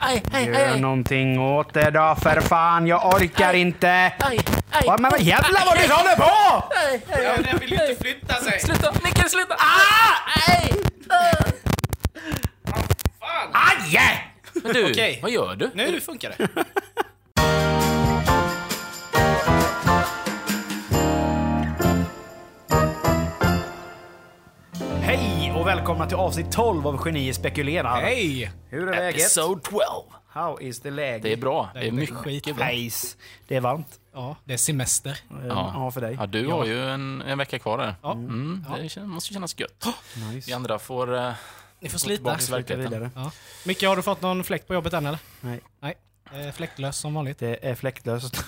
Aj, aj, aj, Gör aj, någonting åt det då för fan, jag orkar inte. aj, aj, men vad jävlar vad du håller på! aj, aj. Ja, den vill ju inte flytta sig. Sluta, Micke, sluta! Ah! Aj! Fan! Aj! Men du, Okej. vad gör du? Nu funkar det. Välkomna till avsnitt 12 av Geni spekulerar. Hej! Hur är läget? Episode 12. How is the leg? Det är bra. Det är Det är mycket skitbra. bra. Nice. Det är varmt. Ja, det är semester. Ja, ja för dig. Ja, du har ju en, en vecka kvar där. Ja. Mm, det kän- måste kännas gött. Nice. Vi andra får uh, Ni får slita. tillbaka till Slita vidare. Ja. Micke, har du fått någon fläkt på jobbet än eller? Nej, Nej. Eh, fläktlös som vanligt. det är fläktlöst.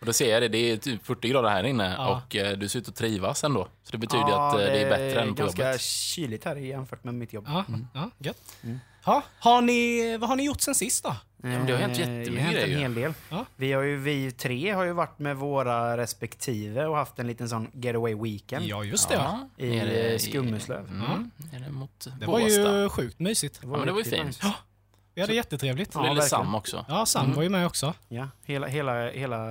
Och då ser jag det, det är typ 40 grader här inne Ja. och eh, du ser ut att trivas ändå. Så det betyder Ja, att eh, det är bättre än på ganska jobbet. kyligt här jämfört med mitt jobb. Ja, ja gött. Ja, har ni, vad har ni gjort sen sist då? men det har hänt jättemycket det har hänt en grejer. hel del. Ja. Vi, har ju, vi tre har ju varit med våra respektive och haft en liten sån getaway weekend. Ja, just det. Ja. I, nere Skummeslöv. Mm, nere mot Det var ju sjukt mysigt. Det Ja, men det var ju fint. Vi hade jättetrevligt. Och lille. Sam också. Ja, Sam var ju med också. Ja, hela, hela, hela,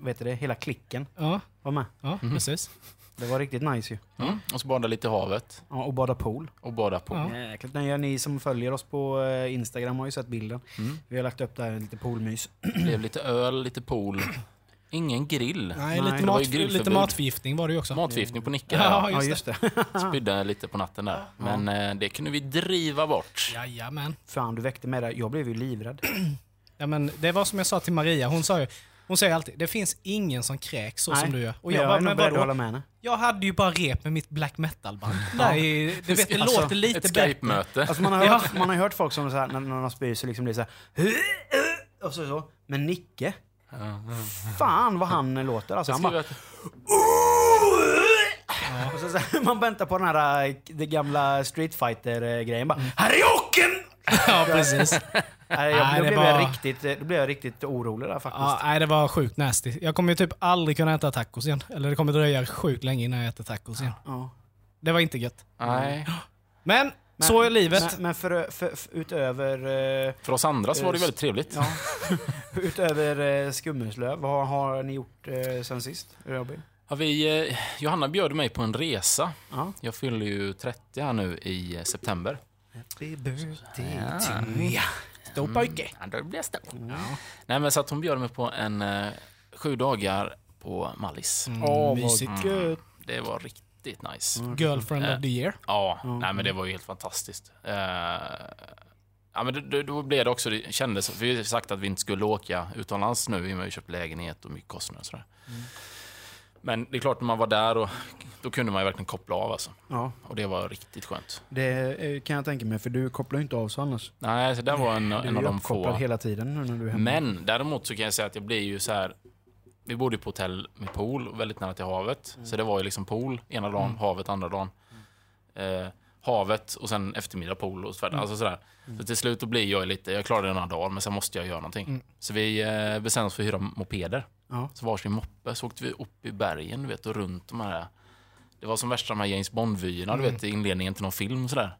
vet du det, hela klicken Ja, var med. ja precis. Det var riktigt nice ju. Mm. Och så bada lite i havet Ja, och bada pool. och bada på. Ja. Jäkligt. Nej, ni som följer oss på eh, Instagram har ju sett bilden. Mm. Vi har lagt upp där lite poolmys. Det blev lite öl, lite pool. Ingen grill. Nej, Nej, lite, det var mat, lite matförgiftning var det ju också. Matförgiftning på Nicke Ja. Ja, just det. det. Spydde lite på natten där. Men eh, det kunde vi driva bort. Jajamän. Fan, du väckte mig där. Jag blev ju livrädd. Ja, men det var som jag sa till Maria, hon sa ju hon säger alltid, det finns ingen som kräks så som du gör. Och jag, jag bara, är nog beredd att hålla med henne. Jag hade ju bara rep med mitt black metal-band. I- det, vet, det Alltså, låter lite Ett bättre. Skype-möte. Alltså man har Ja. hört, man har hört folk som så här, när, när de spyr så liksom blir så här. Och så, så. Men Nicke, fan vad han låter. Alltså, han bara, och så, så, man väntar på den här äh, det gamla Street Fighter-grejen. Bara, här är jocken! Ja, precis. Nej, jag, Nej, då, det blev var- jag riktigt, då blev jag riktigt orolig där faktiskt. Ja, nej, det var sjukt nasty. Jag kommer ju typ aldrig kunna äta tacos igen. Eller det kommer dröja sjukt länge innan jag äter tacos igen. Ja. Det var inte gött. Nej. Men, så är livet. Men, men för, för, för, utöver, eh, För oss andra så var det väldigt trevligt. ja, utöver eh, Skummeslöv, vad har, har ni gjort eh, sen sist? Robin? Ja, vi, eh, Johanna bjöd mig på en resa. Ja. Jag fyller ju 30 här nu i eh, september. Happy birthday Ja. to you. Stor pojke. Ja, då blir jag stor. Nej, men så att hon bjöd mig på en eh, sju dagar på Mallis. Åh, vad mysigt. gött. Det var riktigt nice. Girlfriend Eh. of the year. Ja, nej men det var ju helt fantastiskt. Eh, ja, men det, då blev det också, det kändes, för vi har sagt att vi inte skulle åka utomlands nu, vi har ju köpt lägenhet och mycket kostnader och sådär. Men det är klart, när man var där, och, då kunde man ju verkligen koppla av alltså. Ja, Och det var riktigt skönt. det eh, kan jag tänka mig, för du kopplar ju inte av så annars. Nej, så det var en, Du är en av de få. hela tiden nu när du är hemma. Men däremot så kan jag säga att jag blir ju så här. Vi bodde på hotell med pool, väldigt nära till havet. Så det var ju liksom pool ena dagen, havet andra dagen. Eh, havet och sen eftermiddag pool och så, alltså sådär. Så till slut då blir jag lite, jag klarar det några dagar men sen måste jag göra någonting. Så vi eh, bestämde oss för att hyra mopeder. Ja. Så varsin moppe, så åkte vi upp i bergen du vet, och runt de här. Det var som värsta de här James Bond-vyerna, du vet, i inledningen till någon film sådär.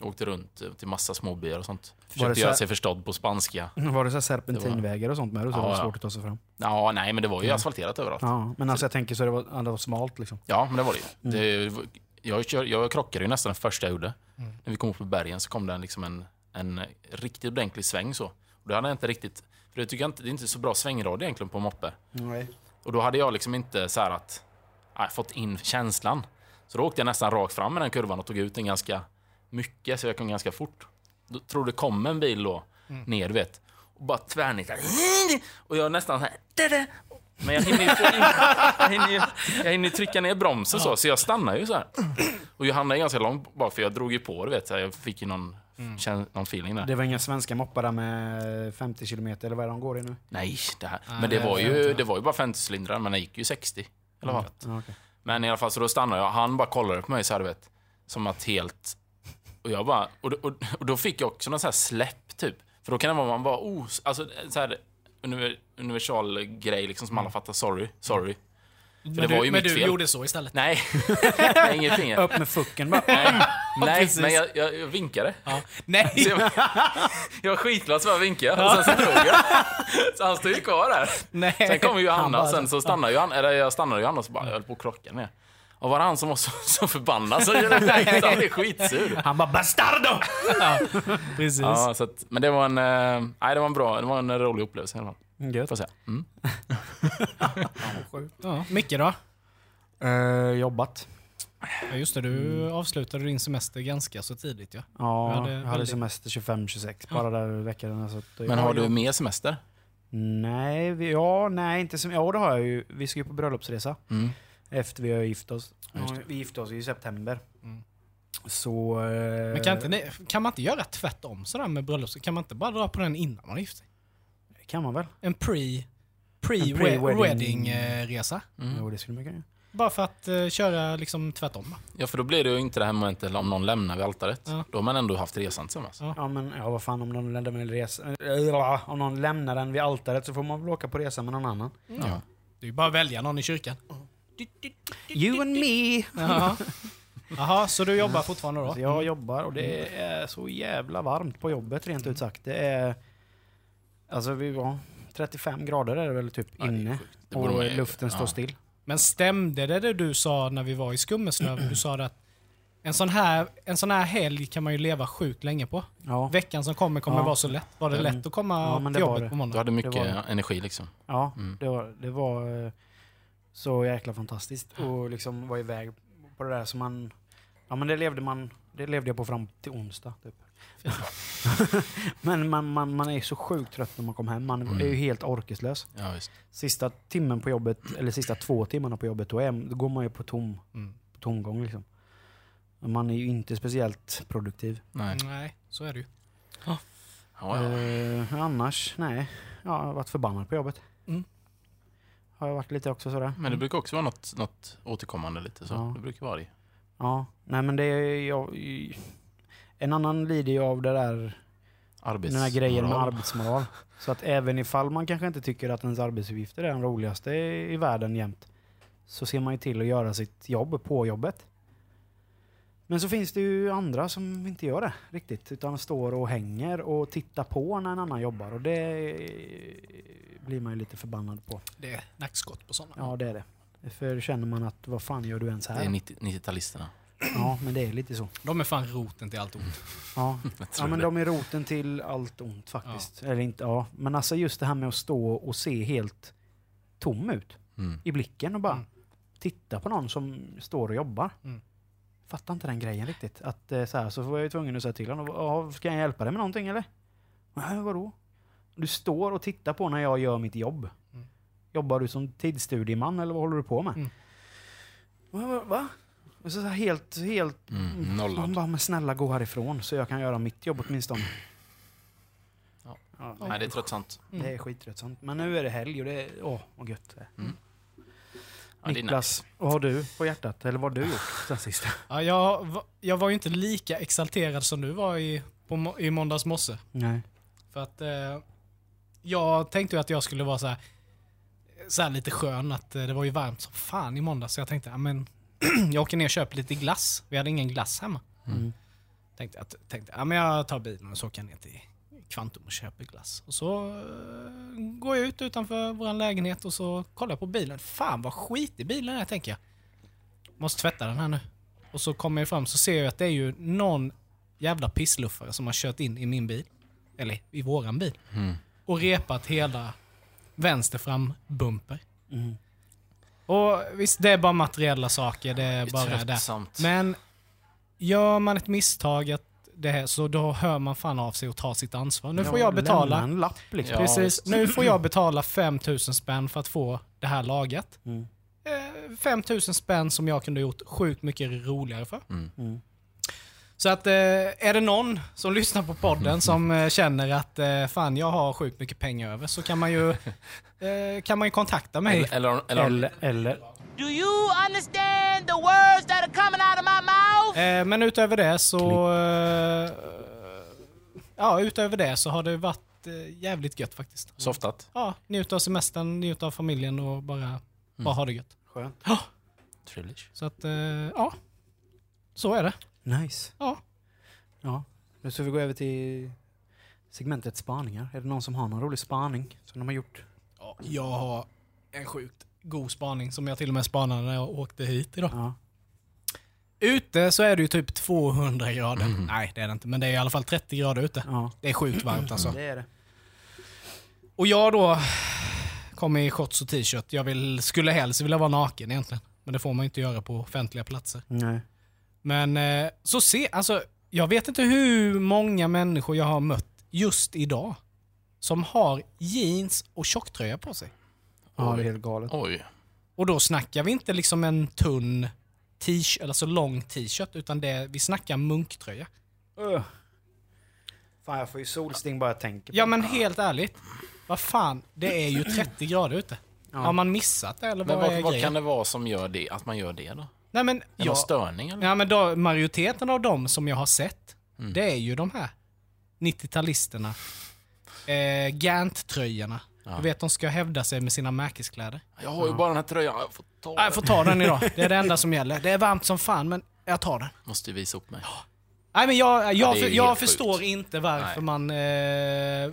Åkte runt eh, till massa småbyar och sånt. Det Försökte så göra sig förstådd på spanska. Var det så serpentinvägar och sånt med? Och så Ja, var det ja. svårt att ta sig fram? Ja, nej, men det var ju asfalterat överallt. Ja, Ja, men alltså jag tänker så det var, ja, det var smalt liksom. men det var det ju. Det, var- jag, kör, jag krockade ju nästan det första jag gjorde. När vi kom upp på bergen så kom det en, liksom en, en riktigt ordentlig sväng så. Och det hade jag inte riktigt... För det tycker jag inte, det är inte så bra svängrad egentligen på moppe. Nej. Och då hade jag liksom inte så att... Nej, fått in känslan. Så då åkte jag nästan rakt fram med den kurvan och tog ut den ganska mycket, så jag kom ganska fort. Då tror det kom en bil då, ner du vet. Och bara tvärnitar. Och jag nästan så här... Men jag hinner ju få in, jag hinner, ju- jag hinner ju trycka ner bromsen så, så jag stannar ju så här. Och Johanna är ganska långt bak för jag drog ju på, du vet. Jag fick ju någon, känn, någon feeling där. Det var inga svenska moppar där med 50 kilometer eller vad är de går i nu? Nej, det här. Nej, Men det det var ju, jag det var ju bara 50 cylindrar, men den gick ju 60. Eller vad? Ja, okej. Men i alla fall, så då stannade jag. Han bara kollade på mig så här, du vet. Som att helt... Och jag bara... Och, och, och då fick jag också någon så här släpp, typ. För då kan det vara man bara... Oh, alltså så här... univer- Universal grej liksom som alla fattar. Sorry, sorry. För Men det var du, ju men mitt du fel. gjorde så istället. Nej, inget finger. Upp med fucken bara. Nej, nej men jag, jag, jag vinkade. Ja. Nej! Så jag, jag var skitglad så jag vinkade och sen så drog jag. Så han stod ju kvar där. Nej. Sen kom ju Johanna bara- och sen så stannade ju han, eller jag stannade ju Johanna och så bara, jag höll på att krocka med. Och var det han som var så, så förbannad så han blev skitsur. Han bara bastardo! Ja, precis. Ja, så att, men det var en, eh, nej det var en bra, det var en rolig upplevelse i alla fall. Gött. Får jag säga. Mm. Ja, Micke då? Eh, jobbat. Ja, just det, du avslutade din semester ganska så tidigt ja. Ja, Jag jag hade hade, väldigt- semester 25-26 bara där veckan. Så att, Men har du mer semester? Nej, vi, ja, nej, inte som... Ja, det har jag ju. Vi ska ju på bröllopsresa Mm. efter vi har gift oss. Vi gifte oss i september. Mm. Så... eh, Men kan, inte, ni- kan man inte göra tvärtom sådär med bröllop? Kan man inte bara dra på den innan man gifter sig? Kan man väl? En pre... pre-wedding- Pre-wedding-resa. Mm. Jo, det skulle man kunna göra. Bara för att eh, köra liksom tvärtom. Ja, för då blir det ju inte det här momentet om någon lämnar vid altaret. Ja. Då har man ändå haft resan tillsammans. Ja. Ja, men ja, vad fan om någon lämnar en resa... äh, Om någon lämnar den vid altaret så får man väl åka på resa med någon annan. Ja. Det är ju bara att välja någon i kyrkan. You and me! Jaha. Så du jobbar fortfarande då? Så jag jobbar och det är så jävla varmt på jobbet rent ut sagt. Det är... Alltså vi var 35 grader är det väl typ Ja, det är inne. sjukt. Det borde Och luften står ja. still. Men stämde det, det du sa när vi var i Skummeslöv? Du sa att en sån, här, en sån här helg kan man ju leva sjukt länge på. Ja, Veckan som kommer kommer Ja. vara så lätt. Var det Mm. lätt att komma Ja, men till det var jobbet det. på Du måndag? hade mycket Det var energi liksom. ja Mm. det var, det var eh, så jäkla fantastiskt. Och liksom vara iväg på det där som man... Ja men det levde man... Det levde jag på fram till onsdag. Typ. men man, man, man är så sjukt trött när man kommer hem. Man Mm. är ju helt orkeslös. Ja, visst. Sista timmen på jobbet, eller sista två timmarna på jobbet, då, är, då går man ju på tom, Mm. på tomgång liksom. Man är ju inte speciellt produktiv. Nej. Nej, så är det ju. Ja, ja. Eh, annars, nej. Ja, jag har varit förbannad på jobbet. Mm. Har jag varit lite också sådär. Men det brukar också vara något, något återkommande lite så. Ja. Det brukar vara det. Ja, nej men det är jag, En annan lider ju av det där, Arbets... den här grejen med moral. arbetsmoral. Så att även ifall man kanske inte tycker att ens arbetsuppgifter är den roligaste i världen jämt, så ser man ju till att göra sitt jobb på jobbet. Men så finns det ju andra som inte gör det riktigt, utan står och hänger och tittar på när en annan jobbar. Och det blir man ju lite förbannad på. Det är nackskott på sådana. Ja, det är det. För känner man att vad fan gör du ens Det är här? 90 90-talisterna. Ja, men det är lite så. De är fan roten till allt ont. Ja, ja men det. de är roten till allt ont faktiskt. Eller inte, ja. Men alltså just det här med att stå och se helt tom ut Mm. i blicken och bara Mm. titta på någon som står och jobbar. Mm. Fattar inte den grejen riktigt. Att eh, så här så var jag ju tvungen att säga till honom. "Ja, Ska jag hjälpa dig med någonting eller? Nej, vadå? Du står och tittar på när jag gör mitt jobb. Mm. Jobbar du som tidsstudieman eller vad håller du på med? Mm. Va? va, va? Och så, så här helt, helt... Mm, nollad. bara, men snälla gå härifrån så jag kan göra mitt jobb åtminstone. Ja. Ja, Nej, det är tröttsamt. det är skittröttsamt. Men nu är det helg och det är... Åh, vad gött det är. Ja, det är Niklas, vad har du på hjärtat? Eller vad har du gjort sen sist? Ja, jag, jag var ju inte lika exalterad som du var i, på, i måndags morse. Nej. För att eh, jag tänkte ju att jag skulle vara så här, så här lite skön, att eh, det var ju varmt som fan i måndags. Så jag tänkte, ja, men jag åker ner och köper lite glass. Vi hade ingen glass hemma. Mm. Tänkte, att, tänkte ja, men jag tar bilen och så åker jag ner till Kvantum och köper glass. Och så eh, går jag ut utanför vår lägenhet och så kollar jag på bilen. Fan vad skit i bilen är tänker jag. Måste tvätta den här nu. Och så kommer jag fram så ser jag att det är ju någon jävla pissluffare som har kört in i min bil. Eller i våran bil. Mm. Och repat hela vänster fram bumper. Mm. Och visst, det är bara materiella saker. Det är Det är bara det. Men gör man ett misstag att det här, så då hör man fan av sig och tar sitt ansvar. Nu får Ja, jag betala. Lämna en lapp liksom. Ja, Precis. Nu får jag betala 5000 spänn för att få det här lagat. Mm. Eh, 5000 spänn som jag kunde gjort sjukt mycket roligare för. Mm. Mm. Så att eh, är det någon som lyssnar på podden som eh, känner att eh, fan jag har sjukt mycket pengar över så kan man ju, eh, kan man ju kontakta mig. Eller, eller, eller, Eller. Do you understand the words that are coming out of my mouth? Eh, men utöver det så... Eh, ja, utöver det så har det varit eh, jävligt gött faktiskt. softat. Ja, njuta av semestern, njuta av familjen och bara, bara ha det gött. Skönt. Trilogy. Så att, eh, ja. Så är det. Nice. Ja. Ja. Nu ska vi gå över till segmentet spaningar. Är det någon som har någon rolig spaning som de har gjort? Jag har en sjukt god spaning som jag till och med spanade när jag åkte hit idag. Ja. Ute så är det ju typ 200 grader. Nej, det är det inte. Men det är i alla fall 30 grader ute. ja. Det är sjukt varmt alltså. Det är det. Och jag då kom i shorts och t-shirt. Jag vill, skulle helst vilja vara naken egentligen. Men det får man inte göra på offentliga platser. Nej. Men eh, så se, alltså jag vet inte hur många människor jag har mött just idag som har jeans och tjocktröja på sig. Ja, det är helt galet. Oj. Och då snackar vi inte liksom en tunn t-shirt, eller så lång t-shirt, utan det, vi snackar munktröja. Öh. Fan, jag får ju solsting bara jag tänker på Ja det. men helt ärligt, vad fan, det är ju 30 grader ute. Ja. Har man missat det eller Men vad, är vad, vad grejen? kan det vara som gör det, att man gör det då? Nej men, Är ja, någon störning eller? ja, men då, majoriteten av dem som jag har sett, Mm. det är ju de här 90-talisterna. Eh, Gant-tröjorna. Ja. Du vet, de ska hävda sig med sina märkeskläder. Jag har ju bara den här tröjan, jag får ta Nej, jag får ta den idag. Det är det enda som gäller. Det är varmt som fan, men jag tar den. Måste ju visa upp mig. Nej, men jag, jag, för, ju jag förstår sjukt. inte varför Nej. man eh,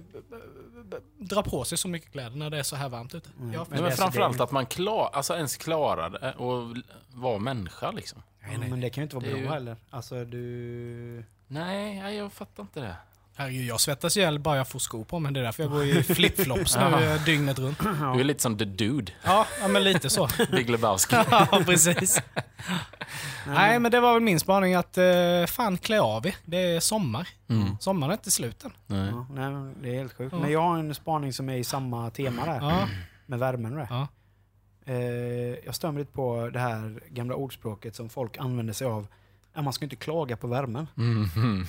drar på sig så mycket kläder när det är så här varmt ute. Jag, Nej, det men så framförallt att man klar, alltså ens klarar det och vara människa liksom. Ja, men det kan ju inte vara ju- heller. Alltså du... Nej, nej, jag fattar inte det. Herregud, jag svettas ihjäl bara jag får skor på mig. Det är därför jag går i flipflops nu eh, dygnet runt. Du är lite som the dude, Ja, ja men lite så. Big Lebowski. ja, precis. Nej, men det var väl min spaning att eh, fan klä av er. Det är sommar. Mm. Sommaren är inte slut än. Nej. Ja, nej, men det är helt sjukt. Ja. Men jag har en spaning som är i samma tema där. Ja, Med värmen och det. ja. Eh, jag stör mig lite på det här gamla ordspråket som folk använder sig av. Man ska inte klaga på värmen. Mm, mm.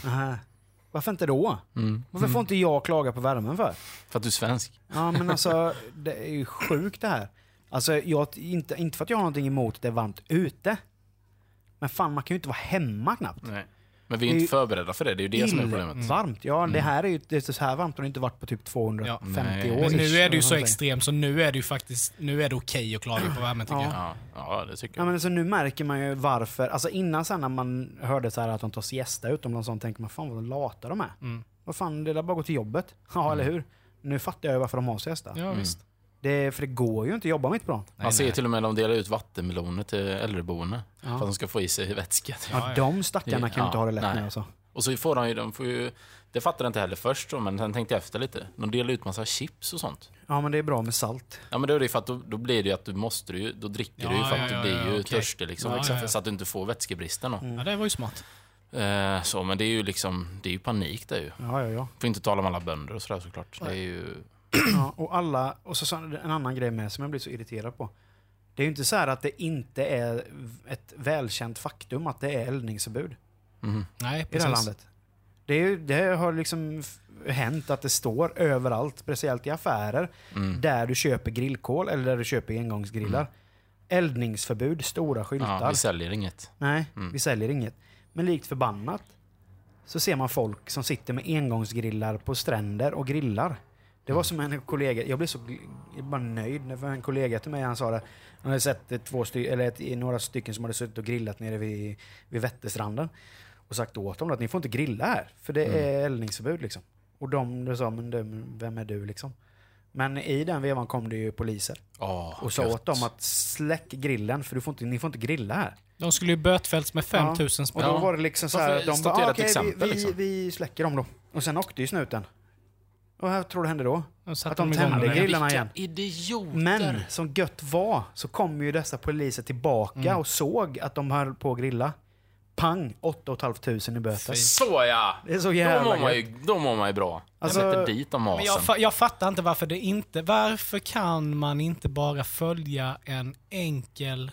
Varför inte då? mm. Varför får inte jag klaga på värmen för? För att du är svensk. Ja men alltså, det är ju sjukt det här. Alltså, jag, inte, inte för att jag har någonting emot att det är varmt ute. Men fan, man kan ju inte vara hemma knappt. Nej. Men vi är inte förberedda för det, det är ju det som är problemet. Varmt. Ja, det här är ju det är så här varmt har det inte varit på typ 250 Nej. år. Men nu är det ju så extremt så nu är det ju faktiskt nu är det okej att klaga på värmen tycker Ja. jag. Ja, ja, det tycker Ja, jag. men alltså, nu märker man ju varför. Alltså innan sen när man hörde så här att de tar siesta utomlands, så tänker man fan vad lata de är. Mm. Vad fan, det är bara att gå till jobbet. Ja, eller hur? Nu fattar jag ju varför de har siesta. Ja, visst. Det, för det går ju inte att jobba mitt på dagen. Man ser till och med att de delar ut vattenmeloner till äldreboende. För att de ska få i sig vätska. Ja, de stackarna kan ju Ja, inte ha det lätt nej. med alltså. Och så får de ju, de får ju, det fattade jag inte heller först då, men sen tänkte jag efter lite. De delar ut massa chips och sånt. Ja, men det är bra med salt. Ja men då är det för att då, då blir det ju att du måste ju, då dricker du ju Ja, för att ja, du ja, blir ja, ju okej. törstig liksom. Ja, ja, ja. Så att du inte får vätskebristen då. Ja, det var ju smart. Eh, så, men det är ju liksom, det är ju panik det är ju. Ja, ja, ja. Får inte tala om alla bönder och sådär såklart. Det är ju... ja och alla, och så, så en annan grej med som jag blir så irriterad på. Det är ju inte så här att det inte är ett välkänt faktum att det är eldningsförbud Mhm. Nej, i det precis. här landet. Det, är, det har liksom hänt att det står överallt, speciellt i affärer, Mm. där du köper grillkol eller där du köper engångsgrillar. Eldningsförbud, stora skyltar. Ja, vi säljer inget. Nej, Mm. vi säljer inget. Men likt förbannat så ser man folk som sitter med engångsgrillar på stränder och grillar. Det var som en kollega, jag blev så jag bara nöjd när en kollega till mig han sa det. Han hade sett ett, två sty- eller ett, några stycken som hade suttit och grillat nere vid, vid Vätterstranden. Och sagt åt dem att ni får inte grilla här, för det är eldningsförbud liksom. Och de de sa, men du, vem är du liksom? Men i den vevan kom det ju poliser Åh, och sa gött. åt dem att släck grillen för du får inte, ni får inte grilla här. De skulle ju bötfällts med 5000 Och spänn. då Ja. var det liksom så här, de bara, ett okej, exempel, vi, liksom?" vi, vi släcker dem då. Och sen åkte ju snuten. Och vad tror du hände då? Att de tände grillarna igen. idioter! Men som gött var så kom ju dessa poliser tillbaka Mm. och såg att de höll på att grilla. Pang! 8 500 i böter. Fy. Så ja! Det är så Då jävla mår man ju, då mår man ju bra. Alltså- jag sätter dit de Men jag, asen. fa- jag fattar inte varför det inte... Varför kan man inte bara följa en enkel...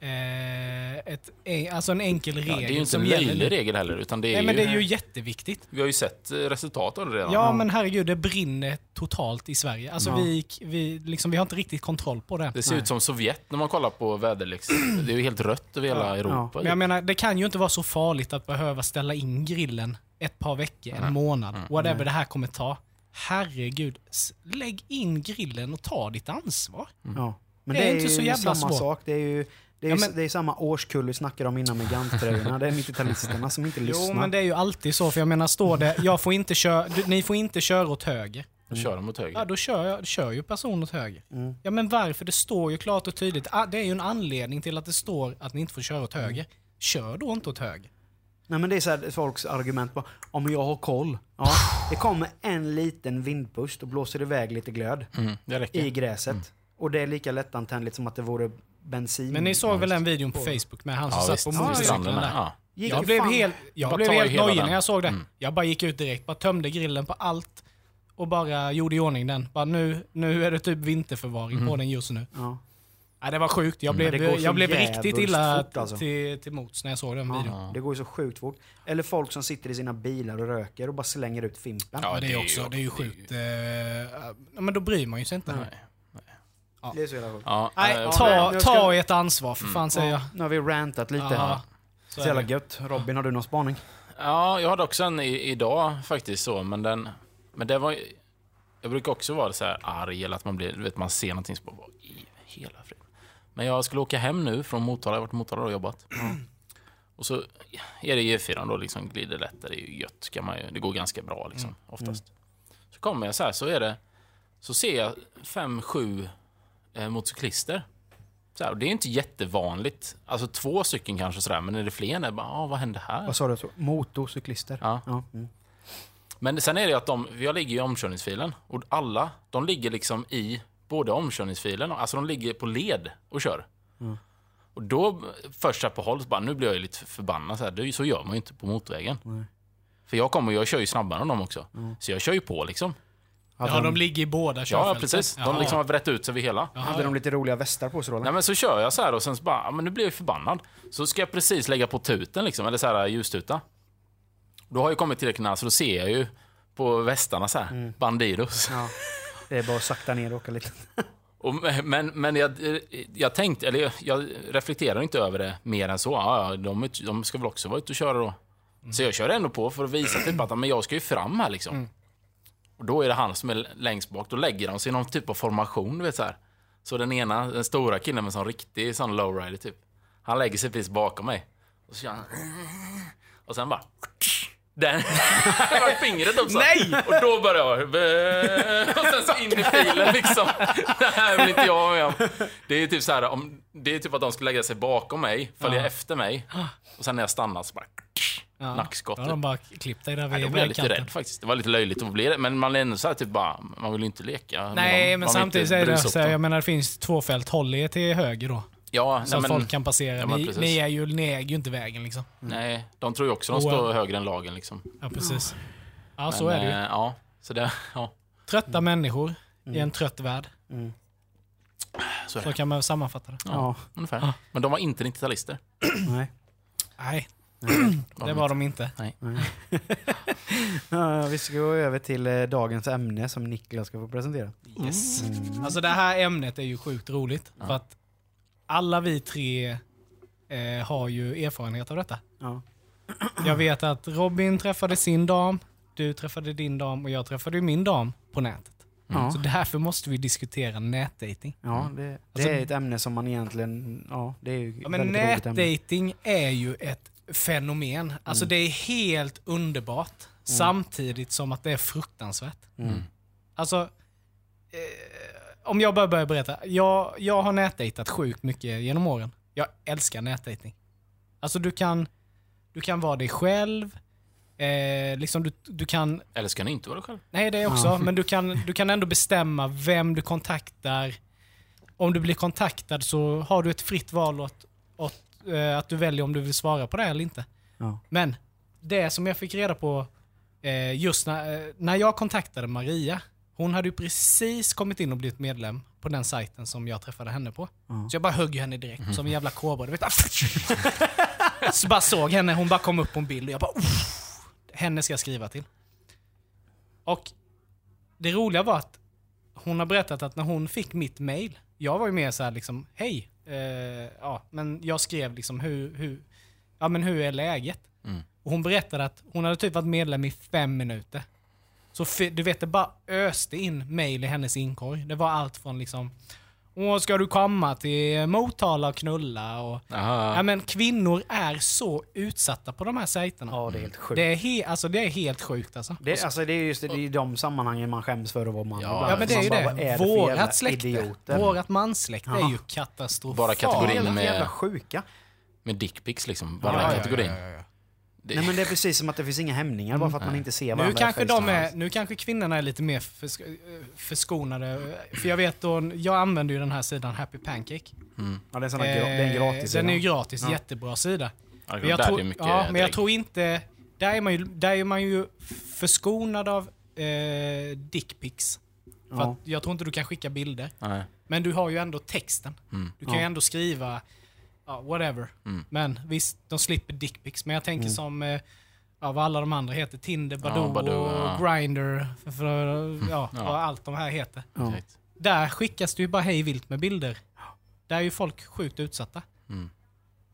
Eh, ett, en, alltså en enkel regel Ja, det är ju inte en löjlig regel heller, utan det är, Nej, ju, men det är ju jätteviktigt. Vi har ju sett eh, resultat av det redan. Ja, men herregud, det brinner totalt i Sverige. Alltså Ja. vi, vi, liksom, vi har inte riktigt kontroll på det. Det ser Nej. ut som Sovjet när man kollar på väderlex. Det är ju helt rött över hela Ja. Europa. Ja. Men jag menar, det kan ju inte vara så farligt att behöva ställa in grillen ett par veckor, en månad, whatever det här kommer ta. Herregud, s- lägg in grillen och ta ditt ansvar. Ja. Men Det är inte ju så jävla samma svårt. sak. Det är ju det är, Ja, ju- men- det är samma årskull vi snackade om innan med Gant-tröjorna. Det är 90-talisterna som inte lyssnar. Jo, men det är ju alltid så. För jag menar, står det jag får inte köra, du, ni får inte köra åt höger. Då kör de mot höger. Ja, då kör, jag, kör ju personen åt höger. Mm. Ja, men varför? Det står ju klart och tydligt. Ah, Det är ju en anledning till att det står att ni inte får köra åt höger. Kör då inte åt höger. Nej, men det är så här, folks argument på om jag har koll. Ja, det kommer en liten vindpust och blåser iväg lite glöd Mm, i gräset. Och det är lika lättantändligt som att det vore bensin. Men ni såg väl den videon på Facebook med han som Ja, satt visst. på motorcykeln där? Ja. Jag blev fan- helt, jag Bara blev helt nojig när jag såg det. Mm. Jag bara gick ut direkt, bara tömde grillen på allt och bara gjorde i ordning den. Bara nu, nu är det typ vinterförvaring på den just nu. Ja. Ja, det var sjukt. Jag Mm. blev, jag blev riktigt illa fort, alltså. till, till mots när jag såg den videon. Ja, det går ju så sjukt fort. Eller folk som sitter i sina bilar och röker och bara slänger ut fimpen. Ja, det är också, det är ju det är ju- sjukt. Eh, men då bryr man ju sig inte. Nej. Det är så jävla sjukt. Ja, Nej, eh, ta, nu ska- ta ert ansvar för fan säger jag. Ja, nu har vi rantat lite. Ja, Så så är jävla det. gött. Robin, har du någon spaning? Ja, jag hade också en i, idag faktiskt så, men den... Men det var ju- Jag brukar också vara så här arg eller att man blir, du vet, man ser någonting så bara, vad i hela friden. Men jag skulle åka hem nu från Motala, jag har varit i Motala och jobbat. Och så är det E4 då, liksom glider lätt, det är ju gött, kan man ju, det går ganska bra liksom, oftast. Så kommer jag så här, så är det, så ser jag fem, sju eh, motorcyklister. Så här, det är inte jättevanligt, alltså två stycken kanske sådär, men är det fler? är bara, ah, vad hände här? Vad sa du? Motorcyklister? Ja. Ja. Mm. Men sen är det ju att de, jag ligger i omkörningsfilen och alla, de ligger liksom i både omkörningsfilen alltså de ligger på led och kör. Mm. Och då, först så här på håll, så bara, nu blir jag lite förbannad. Så, här, så gör man ju inte på motorvägen. Nej. För jag kommer jag kör ju snabbare än dem också. Mm. Så jag kör ju på liksom. Hade, Ja, de, de ligger i båda Ja, körfälten. precis. De Jaha. liksom har brett ut sig över hela. Jaha, hade ja. de lite roliga västar på sig då? Nej men så kör jag så här och sen så bara, ja, men nu blir jag ju förbannad. Så ska jag precis lägga på tuten liksom, eller så här ljustuta. Då har jag kommit tillräckligt nära så då ser jag ju på västarna så här, Bandidos. Ja. Det är bara att sakta ner och åka lite. Och, men men jag, jag tänkte, eller jag, jag reflekterar inte över det mer än så. Ja, ja, de, de ska väl också vara ute och köra då. Så jag kör ändå på för att visa typ att men jag ska ju fram här liksom. Och då är det han som är längst bak. Då lägger de sig i någon typ av formation, du vet så här. Så den ena, den stora killen med sån riktig sån lowrider typ. Han lägger sig precis bakom mig. Och så kör han... Och sen bara... Den... Var fingret upp så. Nej! Och då börjar jag... Och sen så in i filen liksom. Det här vill inte jag med om. Det är typ så här, om, det är typ att de ska lägga sig bakom mig, följa Ja. efter mig. Och sen när jag stannar så bara... Ja. Nackskott. Då har de bara klippt dig där Nej, vid då blev jag lite rädd faktiskt. Det var lite löjligt att bli det. Men man är ändå så här typ bara, man vill ju inte leka. Nej, men Man vill samtidigt är det så här, jag menar det finns två fält. Håll er till höger då. Ja, Så nej, att men, folk kan passera. Ja, men ni, ni, är ju, ni äger ju inte vägen liksom. nej, de tror ju också de står högre än lagen liksom. Ja, precis. Ja, Men, så är det ju. eh, Ja, så det, ja, Trötta människor i en trött värld. Mm. så är Så kan man sammanfatta det. Ja, Ja. ungefär. Ja. Men de var inte 90-talister. Nej. Nej, det de var de inte. Ja, vi ska gå över till eh, dagens ämne som Niklas ska få presentera. Yes. Mm. Alltså det här ämnet är ju sjukt roligt. Ja. För att alla vi tre eh, har ju erfarenhet av detta. Ja. Jag vet att Robin träffade sin dam, du träffade din dam och jag träffade ju min dam på nätet. Ja. Så därför måste vi diskutera nätdating. Ja, det, det Alltså- är ett ämne som man egentligen... Ja, det är ju Ja, men väldigt roligt ämne. nätdating är ju ett fenomen. Alltså Mm. det är helt underbart. Samtidigt som att det är fruktansvärt. Mm. Alltså, eh, om jag bara börjar berätta. Jag, jag har nätdejtat sjukt mycket genom åren. Jag älskar nätdating. Alltså du kan, du kan vara dig själv. Eh, liksom du, du kan, Eller ska ni inte vara själv? nej det är också, Ja. men du kan, du kan ändå bestämma vem du kontaktar. Om du blir kontaktad så har du ett fritt val åt, åt eh, att du väljer om du vill svara på det eller inte. Ja. Men det som jag fick reda på eh, just när, eh, när jag kontaktade Maria. Hon hade ju precis kommit in och blivit medlem på den sajten som jag träffade henne på. Ja. Så jag bara högg henne direkt som en jävla kobra. Du vet, så bara såg henne, hon bara kom upp på en bild och jag bara "Uff, henne ska jag skriva till. Och det roliga var att hon har berättat att när hon fick mitt mail, jag var ju mer så här liksom, hej, eh, ja, men jag skrev liksom hur, hur, ja men hur är läget? Mm. Och hon berättade att hon hade typ varit medlem i fem minuter. Så du vet, det bara öste in mail i hennes inkorg. Det var allt från liksom Åh, ska du komma till Motala och knulla? Och, Aha. ja, men kvinnor är så utsatta på de här sajterna. Ja, det är helt sjukt. Det är, he, alltså, det är helt sjukt alltså. Det, alltså, det är just det, det är i de sammanhangen man skäms för att vara man. Ja. Ja men det är ju bara, vad det. är Vårat släkte, idioter? vårat manssläkte är ju katastrofalt. Bara kategorin med- jävla sjuka. Med dickpics liksom. Bara ja, den ja, kategorin. ja, ja, ja. Det- Nej men det är precis som att det finns inga hämningar bara för att man inte ser varandra Nu kanske, de är, nu kanske kvinnorna är lite mer försk eh, förskonade. För jag vet då, jag använder ju den här sidan Happy Pancake. Ja, det är här gra- det är en gratis Eh, sida. Den är ju gratis, Ja. jättebra sida. Ja, Men jag, tror, ja, men jag tror inte... Där är man ju, där är man ju förskonad av eh, dickpics. För Ja. att jag tror inte du kan skicka bilder. Nej. Men du har ju ändå texten. Mm. Du kan Ja. ju ändå skriva, ja, whatever. Mm. Men visst, de slipper dickpics. Men jag tänker Mm. som, eh, ja, vad alla de andra heter. Tinder, Badoo, Badoo, och ja. Grindr. För, för, ja, Ja. vad allt de här heter. Ja. Där skickas det ju bara hej vilt med bilder. Där är ju folk sjukt utsatta. Mm.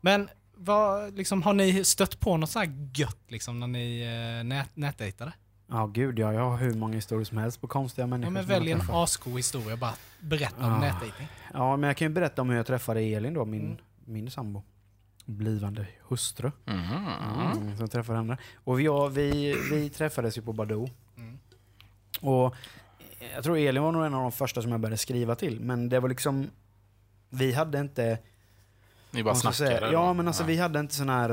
Men vad, liksom, har ni stött på något sånt här gött liksom, när ni eh, nät, nätdejtade? Ja, gud ja. Jag har hur många historier som helst på konstiga människor. Ja, men välj en asco historia. Bara berätta om Ah. nätdejting. Ja, men jag kan ju berätta om hur jag träffade Elin då, min, Mm. Min sambo. Blivande hustru. Mhm. Mm, som träffade henne. Och vi, ja, vi, vi träffades ju på Badoo. Mm. Och jag tror Elin var nog en av de första som jag började skriva till. Men det var liksom... Vi hade inte... Ni bara jag säga, snackade? Ja, men alltså vi hade inte sån här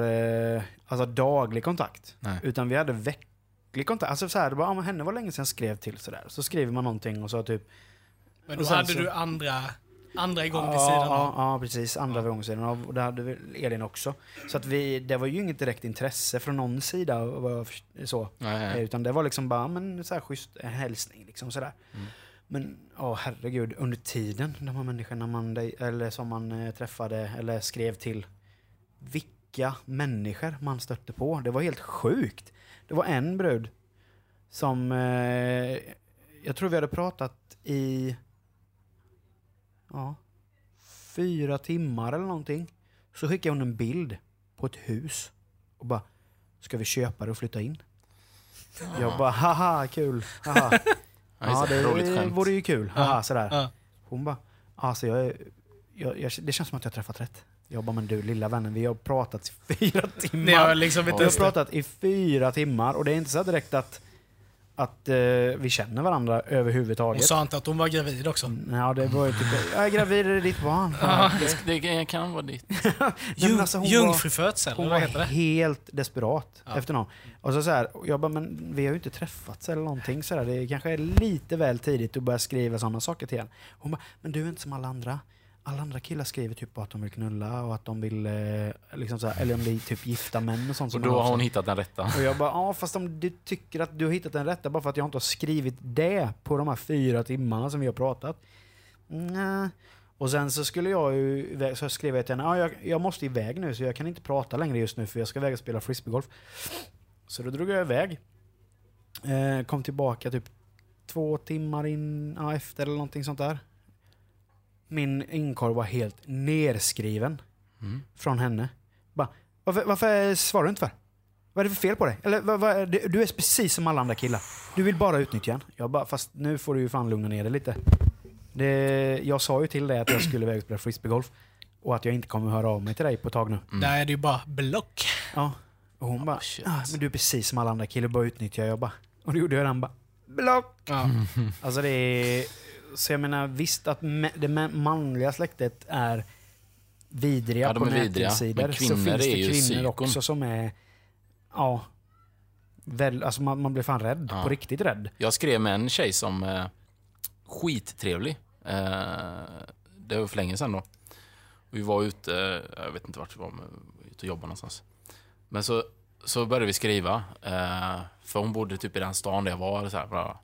eh, alltså, daglig kontakt. Nej. Utan vi hade vecklig kontakt. Alltså så här, det ja, men henne var länge sedan jag skrev till sådär. Så skriver man någonting och så typ... Men då hade så- du andra, andra igång vid ja, sidan ja, ja, precis. Andra gången sidan av. Och det hade väl Elin också. Så att vi, det var ju inget direkt intresse från någon sida. Så. Nej. Utan det var liksom bara men, så här schysst en hälsning. Liksom, sådär. Mm. Men ja, herregud, under tiden, de här människorna man, eller som man eh, träffade eller skrev till. Vilka människor man stötte på. Det var helt sjukt. Det var en brud som... Eh, jag tror vi hade pratat i... Ja, fyra timmar eller någonting. Så skickade hon en bild på ett hus och bara, ska vi köpa det och flytta in? Jag bara, haha, kul. Haha. Ja, Ja, det. skämt. vore ju kul. Haha, sådär. Ja. Hon bara, alltså jag, är- jag, jag, det känns som att jag har träffat rätt. Jag bara, men du lilla vännen, vi har pratat i fyra timmar. Liksom Vi har pratat i fyra timmar och det är inte så direkt att, att eh, vi känner varandra Hon överhuvudtaget. sa inte att hon var gravid också. Ja, det var ju typ, jag är gravid, är det ditt barn? Ja. Det, det kan vara ditt. Alltså, hon var- jungfrufödsel, Hon eller var vad heter det? helt desperat Ja. efter någon. Och så, så här, och jag bara, men vi har ju inte träffats eller någonting så där. Det kanske är lite väl tidigt att börja skriva sådana saker till en. Hon bara, men du är inte som alla andra. Alla andra killar skriver typ att de vill knulla och att de vill, eh, liksom så här, eller om det är typ gifta män och sånt. Och då har hon hittat den rätta. och jag bara, ja fast om du tycker att du har hittat den rätta bara för att jag inte har skrivit det på de här fyra timmarna som vi har pratat. Nej. Och sen så skulle jag ju, så skrev jag till henne, ja, jag, jag måste iväg nu så jag kan inte prata längre just nu för jag ska iväg och spela frisbeegolf. Så då drog jag iväg. Eh, kom tillbaka typ två timmar in, ja, efter eller någonting sånt där. Min inkorg var helt nerskriven Mm. från henne. Bara, varför, varför svarar du inte för? Vad är det för fel på dig? Eller, vad, vad, du är precis som alla andra killar. Du vill bara utnyttja en. Jag bara, fast nu får du ju fan lugna ner dig lite. Det, jag sa ju till dig att jag skulle iväg och spela frisbeegolf. Och att jag inte kommer höra av mig till dig på ett tag nu. Mm. Där är det ju bara block. Ja. Och hon bara, shit. ah, men du är precis som alla andra killar, bara utnyttja. Jag bara, och då gjorde jag den bara, block. Ja. Alltså det är... Så jag menar visst att det manliga släktet är vidriga Ja, på är nätsidor. men Så finns det kvinnor psykon. också som är... Ja. Väl, alltså man, man blir fan rädd. Ja. På riktigt rädd. Jag skrev med en tjej som eh, skittrevlig. Eh, det var för länge sedan då. Vi var ute, eh, jag vet inte vart vi var, men vi var ute och jobbade någonstans. Men så, så började vi skriva, eh, för hon bodde typ i den stan där jag var. Så här, bla.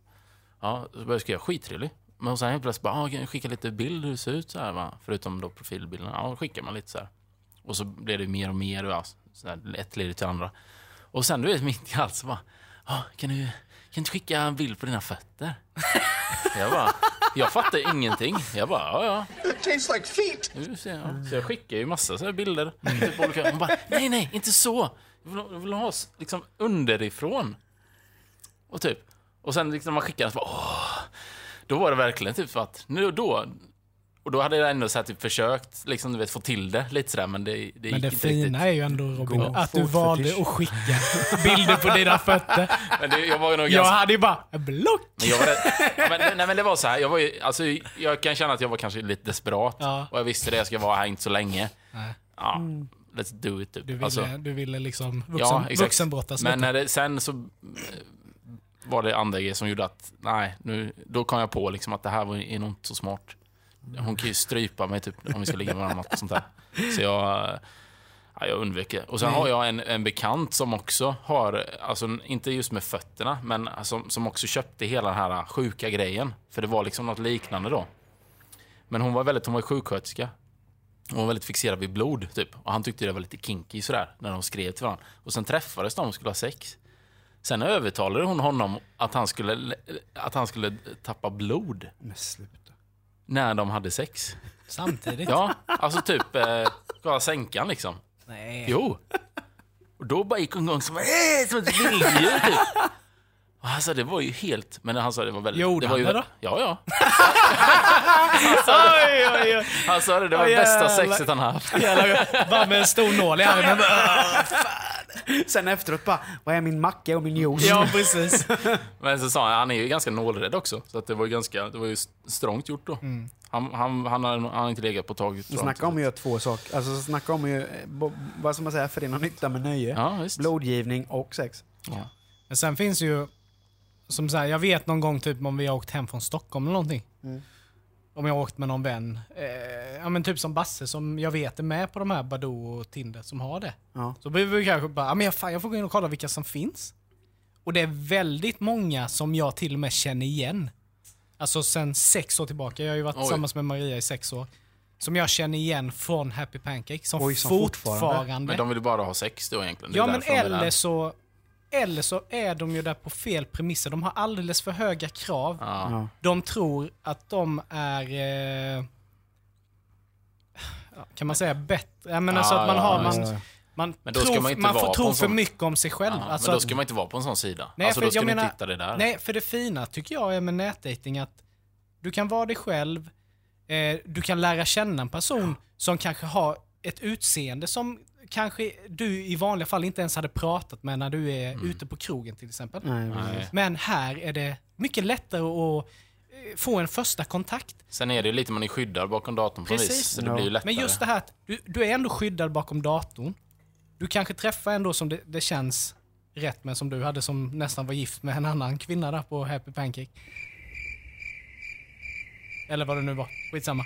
Ja, så började jag skriva, skittrevlig. Men sen helt plötsligt bara, ah, kan jag skicka lite bild hur det ser ut så här va? Förutom då profilbilden. Ja, då skickar man lite så här. Och så blev det mer och mer, och ja, så här, ett leder till andra. Och sen du vet, mitt i allt så bara, ah, kan du kan du skicka en bild på dina fötter? jag bara, jag fattar ingenting. Jag bara, ja ja. It tastes like feet. Ser jag. Så jag skickar ju massa så här bilder. Typ olika. Hon bara, nej nej, inte så. Jag vill, ha- jag vill ha liksom underifrån. Och typ, och sen liksom man skickar den så bara, åh. Då var det verkligen typ för att, nu då, Och då hade jag ändå så här, typ, försökt liksom, du vet, få till det lite sådär, men det, det Men gick det inte fina riktigt. är ju ändå Robin, God att du valde att skicka bilder på dina fötter. Men det, jag var nog Jag ganska... hade ju bara block. Men jag var rätt, men, nej men det var så här, jag var ju, alltså jag kan känna att jag var kanske lite desperat. Ja. Och jag visste det, jag ska vara här inte så länge. Nej. Ja, let's do it typ. Du ville, Alltså, du ville liksom vuxen, ja, vuxenbrottas Men när det, sen så var det andra grejer som gjorde att, nej, nu, då kom jag på liksom att det här var, är nog inte så smart. Hon kan ju strypa mig typ om vi ska ligga med varandra och sånt där. Så jag, eh, ja, jag undvek det. Och sen har jag en, en bekant som också har, alltså inte just med fötterna, men som, som också köpte hela den här sjuka grejen. För det var liksom något liknande då. Men hon var väldigt, hon var sjuksköterska. Hon var väldigt fixerad vid blod, typ. Och han tyckte det var lite kinky sådär, när de skrev till varandra. Och sen träffades de och skulle ha sex. Sen övertalade hon honom att han skulle, att han skulle tappa blod Men sluta. när de hade sex. Samtidigt? Ja, alltså typ eh, kolla sänkan liksom. Nej. Jo. Och då bara gick hon igång som, eh, som ett vilddjur typ. Och han sa det var ju helt, men han sa det var väldigt... Gjorde det var han det då? Ja, ja. Oj, oj, oj. Han sa det, det var det bästa sexet han haft. Jävlar, bara med en stor nål i armen. Sen efteråt bara, vad är min macka och min juice? Ja, precis. Men så sa han, han är ju ganska nålrädd också. Så att det var ju ganska, det var ju strångt gjort då. Mm. Han, han, han, har, han har inte legat på ett tag. tror jag Snacka om att göra två saker. Alltså snacka om bo- vad ska man säga, förena nytta med nöje. Ja. Blodgivning och sex. Ja. Men sen finns ju, som så här, jag vet någon gång typ om vi har åkt hem från Stockholm eller någonting. Mm. Om jag har åkt med någon vän. Eh, ja men typ som Basse som jag vet är med på de här Badoo och Tinder som har det. Ja. Så blir vi kanske bara, ja men jag, fan, jag får gå in och kolla vilka som finns. Och det är väldigt många som jag till och med känner igen. Alltså sen sex år tillbaka. Jag har ju varit Oj. tillsammans med Maria i sex år. Som jag känner igen från Happy Pancake. Som, Oj, som fortfarande... fortfarande. Men de vill bara ha sex då egentligen. Ja men eller så, eller så är de ju där på fel premisser. De har alldeles för höga krav. Ja. De tror att de är... Eh, kan man säga bättre? Jag menar Ja, så att man ja, har... Man, man, Men då tror, man inte man får tro en för sån- mycket om sig själv. Ja, alltså men då att- ska man inte vara på en sån sida. Nej, alltså för då ska jag du menar- inte det där. Nej, för det fina tycker jag är med nätdating att du kan vara dig själv, eh, du kan lära känna en person som kanske har ett utseende som kanske du i vanliga fall inte ens hade pratat med när du är Mm. ute på krogen till exempel. Nej. Men här är det mycket lättare att få en första kontakt. Sen är det ju lite man är skyddad bakom datorn på Precis. vis. Så det Ja. blir ju lättare. Men just det här att du, du är ändå skyddad bakom datorn. Du kanske träffar ändå som det, det känns rätt med som du hade som nästan var gift med en annan kvinna där på Happy Pancake. Eller vad det nu var. Skitsamma.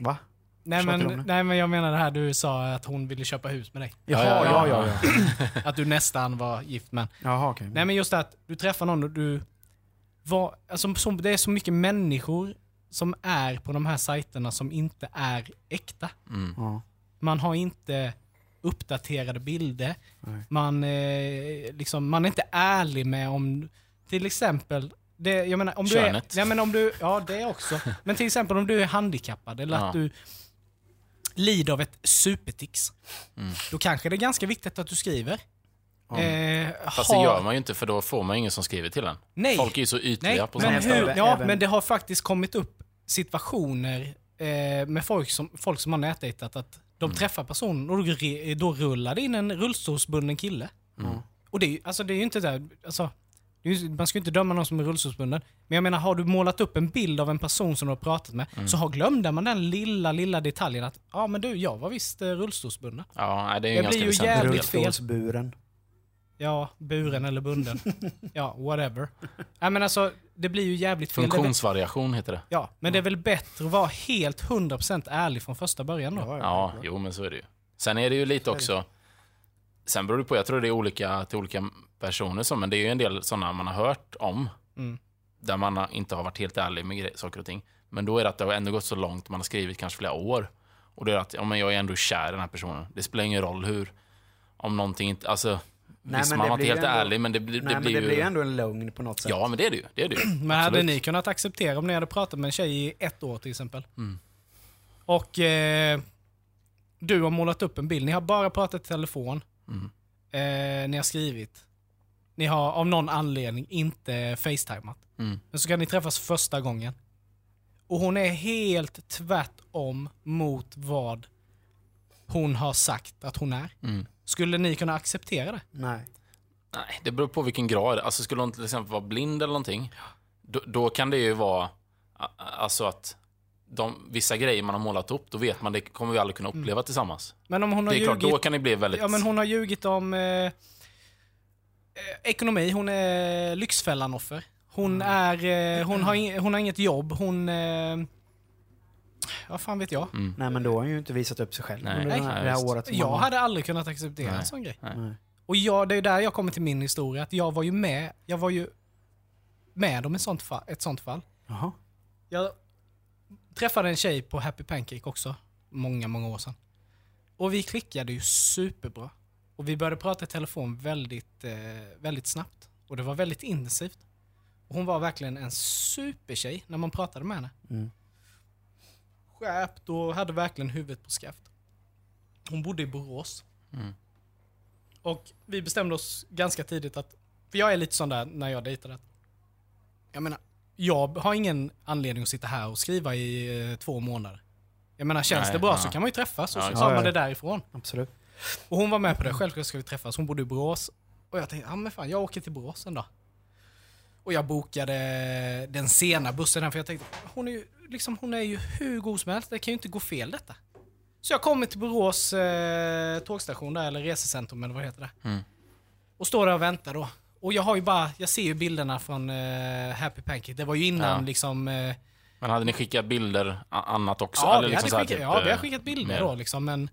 Va? Nej men, nej men jag menar det här du sa att hon ville köpa hus med dig. Jaha, ja, ja, ja. ja. ja, Att du nästan var gift med en. Jaha, okej. Nej men just det att du träffar någon och du var, alltså, så, det är så mycket människor som är på de här sajterna som inte är äkta. Mm. Ja. Man har inte uppdaterade bilder. Nej. Man, eh, liksom, man är inte ärlig med om, till exempel, det, jag menar, om du är, Könet. jag menar, om du, ja det också. Men till exempel om du är handikappad eller Ja. att du lider av ett supertics. Mm. Då kanske det är ganska viktigt att du skriver. Eh, Fast har- det gör man ju inte för då får man ju ingen som skriver till en. Nej. Folk är ju så ytliga Nej, på sådana ställen. ja, även- men det har faktiskt kommit upp situationer eh, med folk som, folk som har nätdejtat att de Mm. träffar personen och då, rullar det in en rullstolsbunden kille. Mm. Och det är ju alltså, det är ju inte där, alltså, det är man ska ju inte döma någon som är rullstolsbunden. Men jag menar, har du målat upp en bild av en person som du har pratat med, Mm. så har glömde man den lilla, lilla detaljen att ja men du, jag var visst eh, rullstolsbunden. Ja, det är ju Det ganska blir ju jävligt fel. Rullstolsburen. Ja, buren eller bunden. ja, whatever. Nej men alltså, det blir ju jävligt fel. Det Funktionsvariation heter det. Ja, men det är väl bättre att vara helt 100% ärlig från första början då? Ja, jo men så är det ju. Sen är det ju lite också... Sen beror det på, jag tror det är olika till olika personer så, men det är ju en del sådana man har hört om. Mm. Där man har- inte har varit helt ärlig med gre- saker och ting. Men då är det att det har ändå gått så långt, man har skrivit kanske flera år. Och det är att, ja men jag är ändå kär i den här personen. Det spelar ingen roll hur, om någonting inte, alltså... Nej, visst, men man det var inte blir helt ändå- ärlig, men det, blir- Nej, det men blir det ju... blir ju ändå en lögn på något sätt. Ja, men det är det ju. Det är det ju. Men hade Absolut. ni kunnat acceptera om ni hade pratat med en tjej i ett år till exempel? Mm. Och eh, du har målat upp en bild. Ni har bara pratat i telefon. Mm. Eh, ni har skrivit. Ni har av någon anledning inte facetimat. Mm. Men så kan ni träffas första gången. Och hon är helt tvärtom mot vad hon har sagt att hon är. Mm. Skulle ni kunna acceptera det? Nej. Nej, det beror på vilken grad. Alltså skulle hon till exempel vara blind eller någonting, då, då kan det ju vara alltså att de, vissa grejer man har målat upp, då vet man det kommer vi aldrig kunna uppleva tillsammans. Men om hon har Det är klart, ljugit... då kan det bli väldigt... Ja, men hon har ljugit om eh, eh, ekonomi. Hon är Lyxfällan-offer. Hon, är, eh, hon, har ing- hon har inget jobb. Hon... Eh, vad fan vet jag? Nej, men då har hon ju inte visat upp sig själv Nej. under Nej, det här, det här året. som Jag hade aldrig kunnat acceptera Nej. en sån grej. Nej. Och jag, det är där jag kommer till min historia. Att jag var ju med, jag var ju med om ett sånt fall. Ett sånt fall. Jaha. Jag träffade en tjej på Happy Pancake också, många, många år sedan. Och vi klickade ju superbra. Och vi började prata i telefon väldigt, eh, väldigt snabbt. Och det var väldigt intensivt. Och hon var verkligen en supertjej när man pratade med henne. Mm. Skärpt och hade verkligen huvudet på skaft. Hon bodde i Borås. Mm. Och vi bestämde oss ganska tidigt att, för jag är lite sån där när jag dejtar att, jag menar, jag har ingen anledning att sitta här och skriva i eh, två månader. Jag menar, känns Nej, det bra ja. så kan man ju träffas och Ja, så tar ja. man det därifrån. Absolut. Och hon var med på det, självklart ska vi träffas. Hon bodde i Borås. Och jag tänkte, ja men fan, jag åker till Borås en dag. Och jag bokade den sena bussen, för jag tänkte, hon är ju, liksom, hon är ju hur god som helst, det kan ju inte gå fel detta. Så jag kommer till Borås eh, tågstation där, eller resecentrum eller vad heter det. Mm. Och står där och väntar då. Och jag har ju bara, jag ser ju bilderna från eh, Happy Pancake. Det var ju innan Ja. liksom... Eh, Men hade ni skickat bilder annat också? ja, Eller vi liksom hade skickat, typ, ja, vi har eh, skickat bilder mer? då liksom, men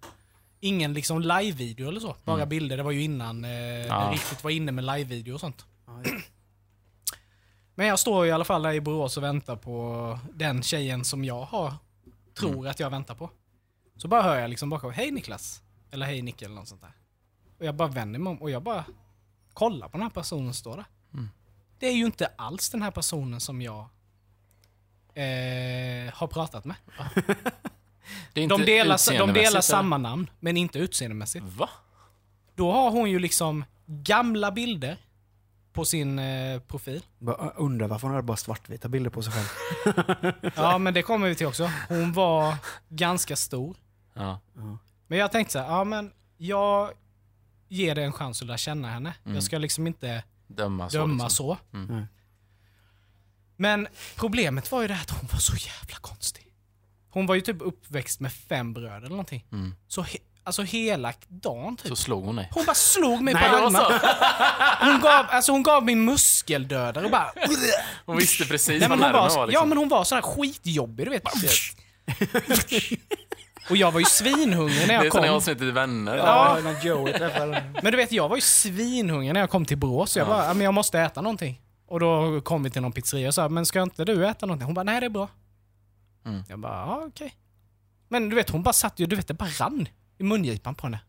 ingen liksom live-video eller så. Bara Mm. bilder. Det var ju innan eh, Ja. det riktigt var inne med live-video och sånt. Ja, ja. Men jag står i alla fall där i Borås och väntar på den tjejen som jag har, tror Mm. att jag väntar på. Så bara hör jag liksom bakom, hej Niklas. Eller hej Nicke eller något sånt där. Och jag bara vänder mig om och jag bara kollar på den här personen som står där. Mm. Det är ju inte alls den här personen som jag eh, har pratat med. Inte De delar, de delar samma namn, men inte utseendemässigt. Va? Då har hon ju liksom gamla bilder på sin eh, profil. Bara undrar varför hon hade bara svartvita bilder på sig själv. Ja, men det kommer vi till också. Hon var ganska stor. Ja. Men jag tänkte så här, ja men jag ger det en chans att lära känna henne. Mm. Jag ska liksom inte Döma så. döma liksom. så. Mm. Men problemet var ju det att hon var så jävla konstig. Hon var ju typ uppväxt med fem bröder eller någonting. Mm. Så alltså hela dagen typ. Så slog hon dig. Hon bara slog mig Nej, på det armen. Hon gav, alltså hon gav mig muskeldödare och bara... Hon visste precis Nej, vad nerverna var, var. Ja Liksom. men hon var sån här skitjobbig du vet. Och jag var ju svinhungrig när det jag är som i kom. avsnittet Vänner. Ja. Ja, Men du vet jag var ju svinhungrig när jag kom till Borås. Så jag Ja. bara, "Ja, men jag måste äta någonting. Och då kom vi till någon pizzeria och sa, men ska inte du äta någonting? Hon bara, nej det är bra. Mm. Jag bara, ja okej. Men du vet hon bara satt ju, du vet det bara rann i mungipan på henne.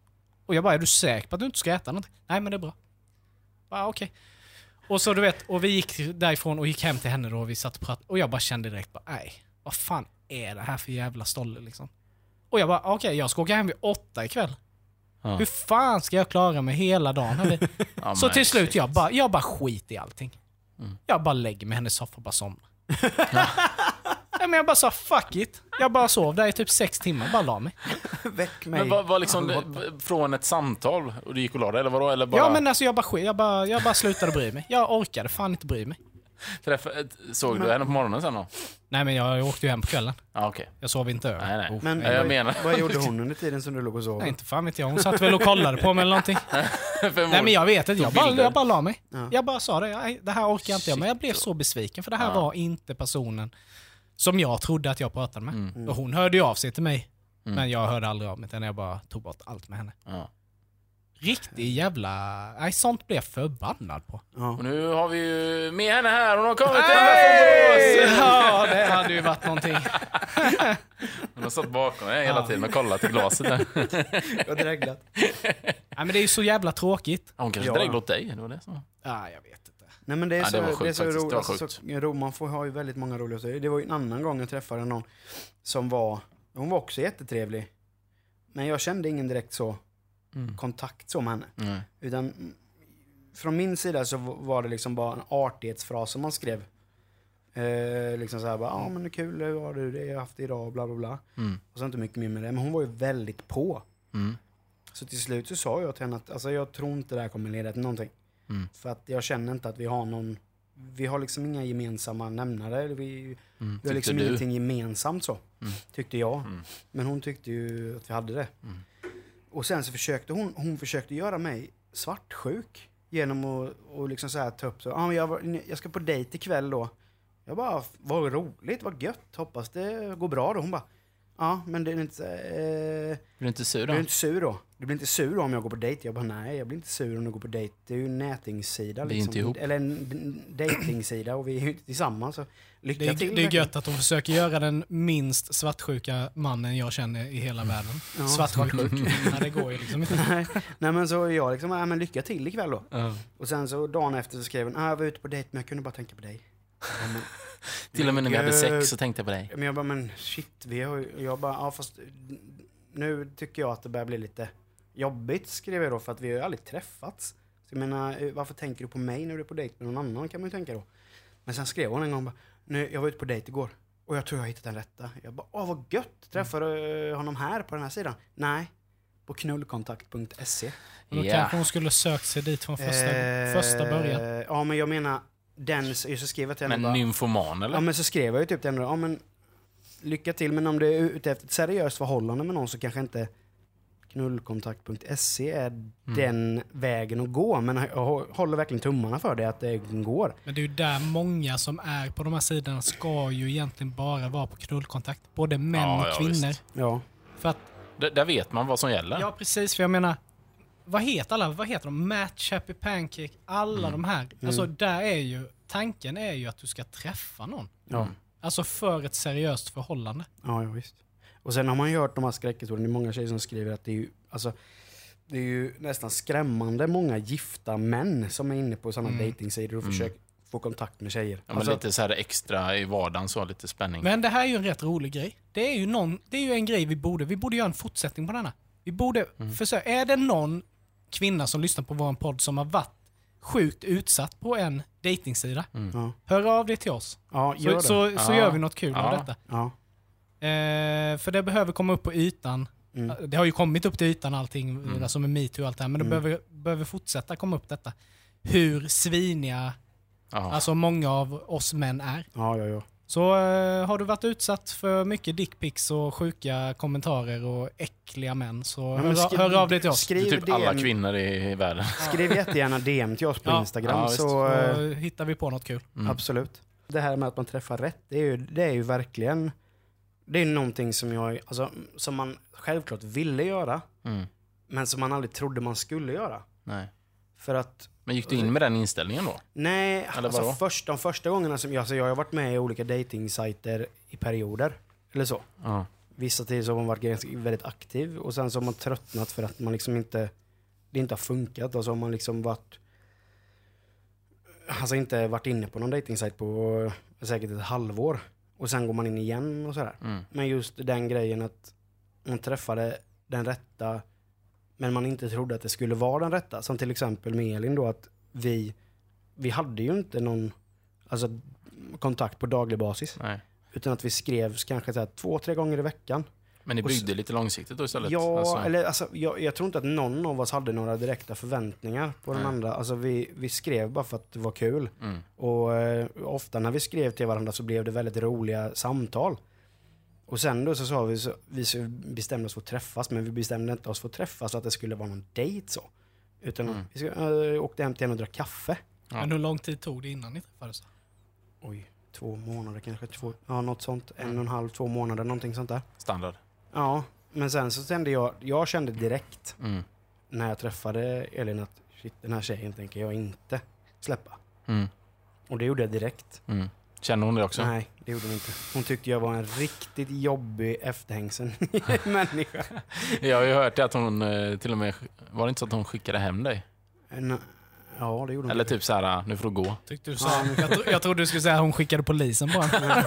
Och jag bara, är du säker på att du inte ska äta någonting? Nej men det är bra. Ja okej. Och så du vet, och vi gick därifrån och gick hem till henne då och vi satt och pratade. Och jag bara kände direkt, bara, nej vad fan är det här för jävla stolle liksom? Och jag bara, okej jag ska åka hem vid åtta ikväll. Ja. Hur fan ska jag klara mig hela dagen? här? Ja, Så till slut, shit. jag bara, jag bara skit i allting. Mm. Jag bara lägger mig i hennes soffa och bara somnar. ja, men jag bara sa fuck it. Jag bara sov där i typ sex timmar, bara la mig. Väck mig. Men var, var liksom det, från ett samtal och du gick och la dig, eller vadå? Eller bara Ja men alltså jag bara, jag bara, jag bara slutade bry mig. Jag orkade fan inte bry mig. träffa, såg du henne på morgonen sen då? Nej men jag åkte ju hem på kvällen. Ja, okej. Jag sov inte över. Nej, nej. Oh, Men Nej, jag vad, menar- vad gjorde hon under tiden som du låg och sov? Nej, inte fan vet jag. Hon satt väl och kollade på mig eller någonting. Nej men jag vet inte. Jag bara, jag bara la mig. Ja. Jag bara sa det. Nej, det här orkar inte jag. Men jag blev så besviken för det här Ja. var inte personen som jag trodde att jag pratade med. Mm. Och hon hörde ju av sig till mig. Mm. Men jag hörde aldrig av mig utan jag bara tog bort allt med henne. Ja. Riktig jävla... Nej, sånt blev jag förbannad på. Ja. Och nu har vi ju med henne här. Hon har kommit till Borås! Ja, det hade ju varit någonting. Hon har stått bakom mig hela Ja. tiden och kollat i glaset. Där. Jag dreglat. Nej, men det är ju så jävla tråkigt. Hon kanske Ja. dreglade åt dig. Det var det som... Ja, jag vet inte. Nej men det är Ja, så, det var det sjukt är så roligt. Alltså, ro, man får ha ju väldigt många roliga historier. Det var ju en annan gång jag träffade någon som var, hon var också jättetrevlig. Men jag kände ingen direkt så Mm. kontakt så med henne. Nej. Utan mm, från min sida så var det liksom bara en artighetsfras som man skrev. Eh, liksom så här, bara, ja men det är kul, hur har du det, jag har haft det idag, bla bla bla. Mm. Och så inte mycket mer med det, men hon var ju väldigt på. Mm. Så till slut så sa jag till henne att alltså, jag tror inte det här kommer leda till någonting. Mm. För att jag känner inte att vi har någon, vi har liksom inga gemensamma nämnare. Vi, Mm. vi har liksom du? ingenting gemensamt så, Mm. tyckte jag. Mm. Men hon tyckte ju att vi hade det. Mm. Och sen så försökte hon, hon försökte göra mig svartsjuk. Genom att och liksom så här ta upp så, ah, jag, var, jag ska på dejt ikväll då. Jag bara, vad roligt, vad gött, hoppas det går bra då. Hon bara, ja men det är inte, eh, Blir du inte sur du då? blir inte sur då? Du blir inte sur om jag går på dejt? Jag bara, nej jag blir inte sur om du går på dejt. Det är ju en nätingssida Vi är liksom. inte ihop. Eller en dejtingsida och vi är ju inte tillsammans. Så lycka Det är, till. det är gött att de försöker göra den minst svartsjuka mannen jag känner i hela världen. Ja. Svartsjuk. ja, det går ju liksom inte. nej, nej men så jag liksom, ja men lycka till ikväll då. Ja. Och sen så dagen efter så skrev hon, ah, jag var ute på dejt men jag kunde bara tänka på dig. Men, Till och med när vi hade sex så tänkte jag på dig. Men jag bara, men shit, vi har ju- Jag bara, ja fast nu tycker jag att det börjar bli lite jobbigt, skrev jag då, för att vi har ju aldrig träffats. Så jag menar, eh, varför tänker du på mig när du är på dejt med någon annan, kan man ju tänka då. Men sen skrev hon en gång bara, nu, jag var ute på dejt igår och jag tror jag har hittat den rätta. Jag bara, åh vad gött, träffar du honom här på den här sidan? Nej, på knullkontakt.se. Då Ja. kanske hon skulle sökt sig dit från första, Eh, första början. Ja, men jag menar, den, så skrev jag till henne Men bara, nymfoman eller? Ja men så skrev jag ju typ till henne, ja men lycka till men om du är ute efter ett seriöst förhållande med någon så kanske inte knullkontakt.se är Mm. den vägen att gå. Men jag hå- håller verkligen tummarna för det, att det går. Men det är ju där många som är på de här sidorna ska ju egentligen bara vara på knullkontakt. Både män Ja, och ja, kvinnor. Ja. Mm. För att, D- där vet man vad som gäller. ja precis, för jag menar, vad heter alla, vad heter de? Match, Happy Pancake, alla Mm. de här. Alltså där är ju, tanken är ju att du ska träffa någon. Ja. Mm. Alltså för ett seriöst förhållande. Ja, ja, visst. Och sen har man ju hört de här skräckhistorierna, det är många tjejer som skriver att det är ju, alltså, det är ju nästan skrämmande många gifta män som är inne på sådana Mm. dejtingsidor och försöker få kontakt med tjejer. Ja, men Alltså, lite så här extra i vardagen så, lite spänning. Men det här är ju en rätt rolig grej. Det är ju, någon, det är ju en grej vi borde, vi borde göra en fortsättning på denna. Vi borde Mm. försöka, är det någon kvinna som lyssnar på vår podd som har varit sjukt utsatt på en dejtingsida, ja, hör av dig till oss. ja, gör Så, det. så, så Ja. gör vi något kul Ja. av detta. Eh, för det behöver komma upp på ytan. Mm. Det har ju kommit upp till ytan allting, Mm. alltså med metoo och allt det här, men det Mm. behöver, behöver fortsätta komma upp detta. Hur sviniga, Ja. alltså många av oss män är. Ja, ja, ja. Så eh, har du varit utsatt för mycket dickpics och sjuka kommentarer och äckliga män så Ja, men hör, skri- hör av dig till oss. Det är Skriv typ alla DM. kvinnor i världen. Skriv jättegärna DM till oss på Ja. Instagram. Ja, Så eh, hittar vi på något kul. Mm. Absolut. Det här med att man träffar rätt, det är ju, det är ju verkligen... Det är någonting som jag, alltså, som man självklart ville göra, Mm. men som man aldrig trodde man skulle göra. Nej. För att, Men gick du in med den inställningen då? nej, Eller alltså först, de första gångerna som jag, alltså jag har varit med i olika datingsajter i perioder, eller så. Ja. Vissa tider så har man varit väldigt aktiv och sen så har man tröttnat för att man liksom inte, det inte har funkat och så har man liksom varit, alltså inte varit inne på någon datingsajt på eh, säkert ett halvår. Och sen går man in igen och sådär. Mm. Men just den grejen att man träffade den rätta men man inte trodde att det skulle vara den rätta. Som till exempel med Elin då att vi, vi hade ju inte någon alltså, kontakt på daglig basis. Nej. Utan att vi skrevs kanske så här, två, tre gånger i veckan. Men ni byggde lite långsiktigt då istället? Ja, Alltså, eller alltså, jag, jag tror inte att någon av oss hade några direkta förväntningar på den Nej. andra. Alltså vi, vi skrev bara för att det var kul. Mm. Och eh, ofta när vi skrev till varandra så blev det väldigt roliga samtal. Och sen då så sa vi, så, vi så bestämde oss för att träffas, men vi bestämde inte oss för att träffas så att det skulle vara någon dejt så. Utan Mm. vi äh, åkte hem till henne och drack kaffe. Ja. Men hur lång tid tog det innan ni träffades? Oj, två månader kanske, två, ja något sånt. En och en halv, två månader, någonting sånt där. Standard. Ja, men sen så kände jag, jag kände direkt Mm. när jag träffade Elin att shit, den här tjejen tänker jag inte släppa. Mm. Och det gjorde jag direkt. Mm. Känner hon det också? Nej, det gjorde hon inte. Hon tyckte jag var en riktigt jobbig efterhängsen människa. Jag har ju hört att hon eh, till och med... Var det inte så att hon skickade hem dig? En, ja, det gjorde hon. Eller typ så här, nu får du gå. Tyckte du sa, jag, tro, jag trodde du skulle säga att hon skickade polisen på en.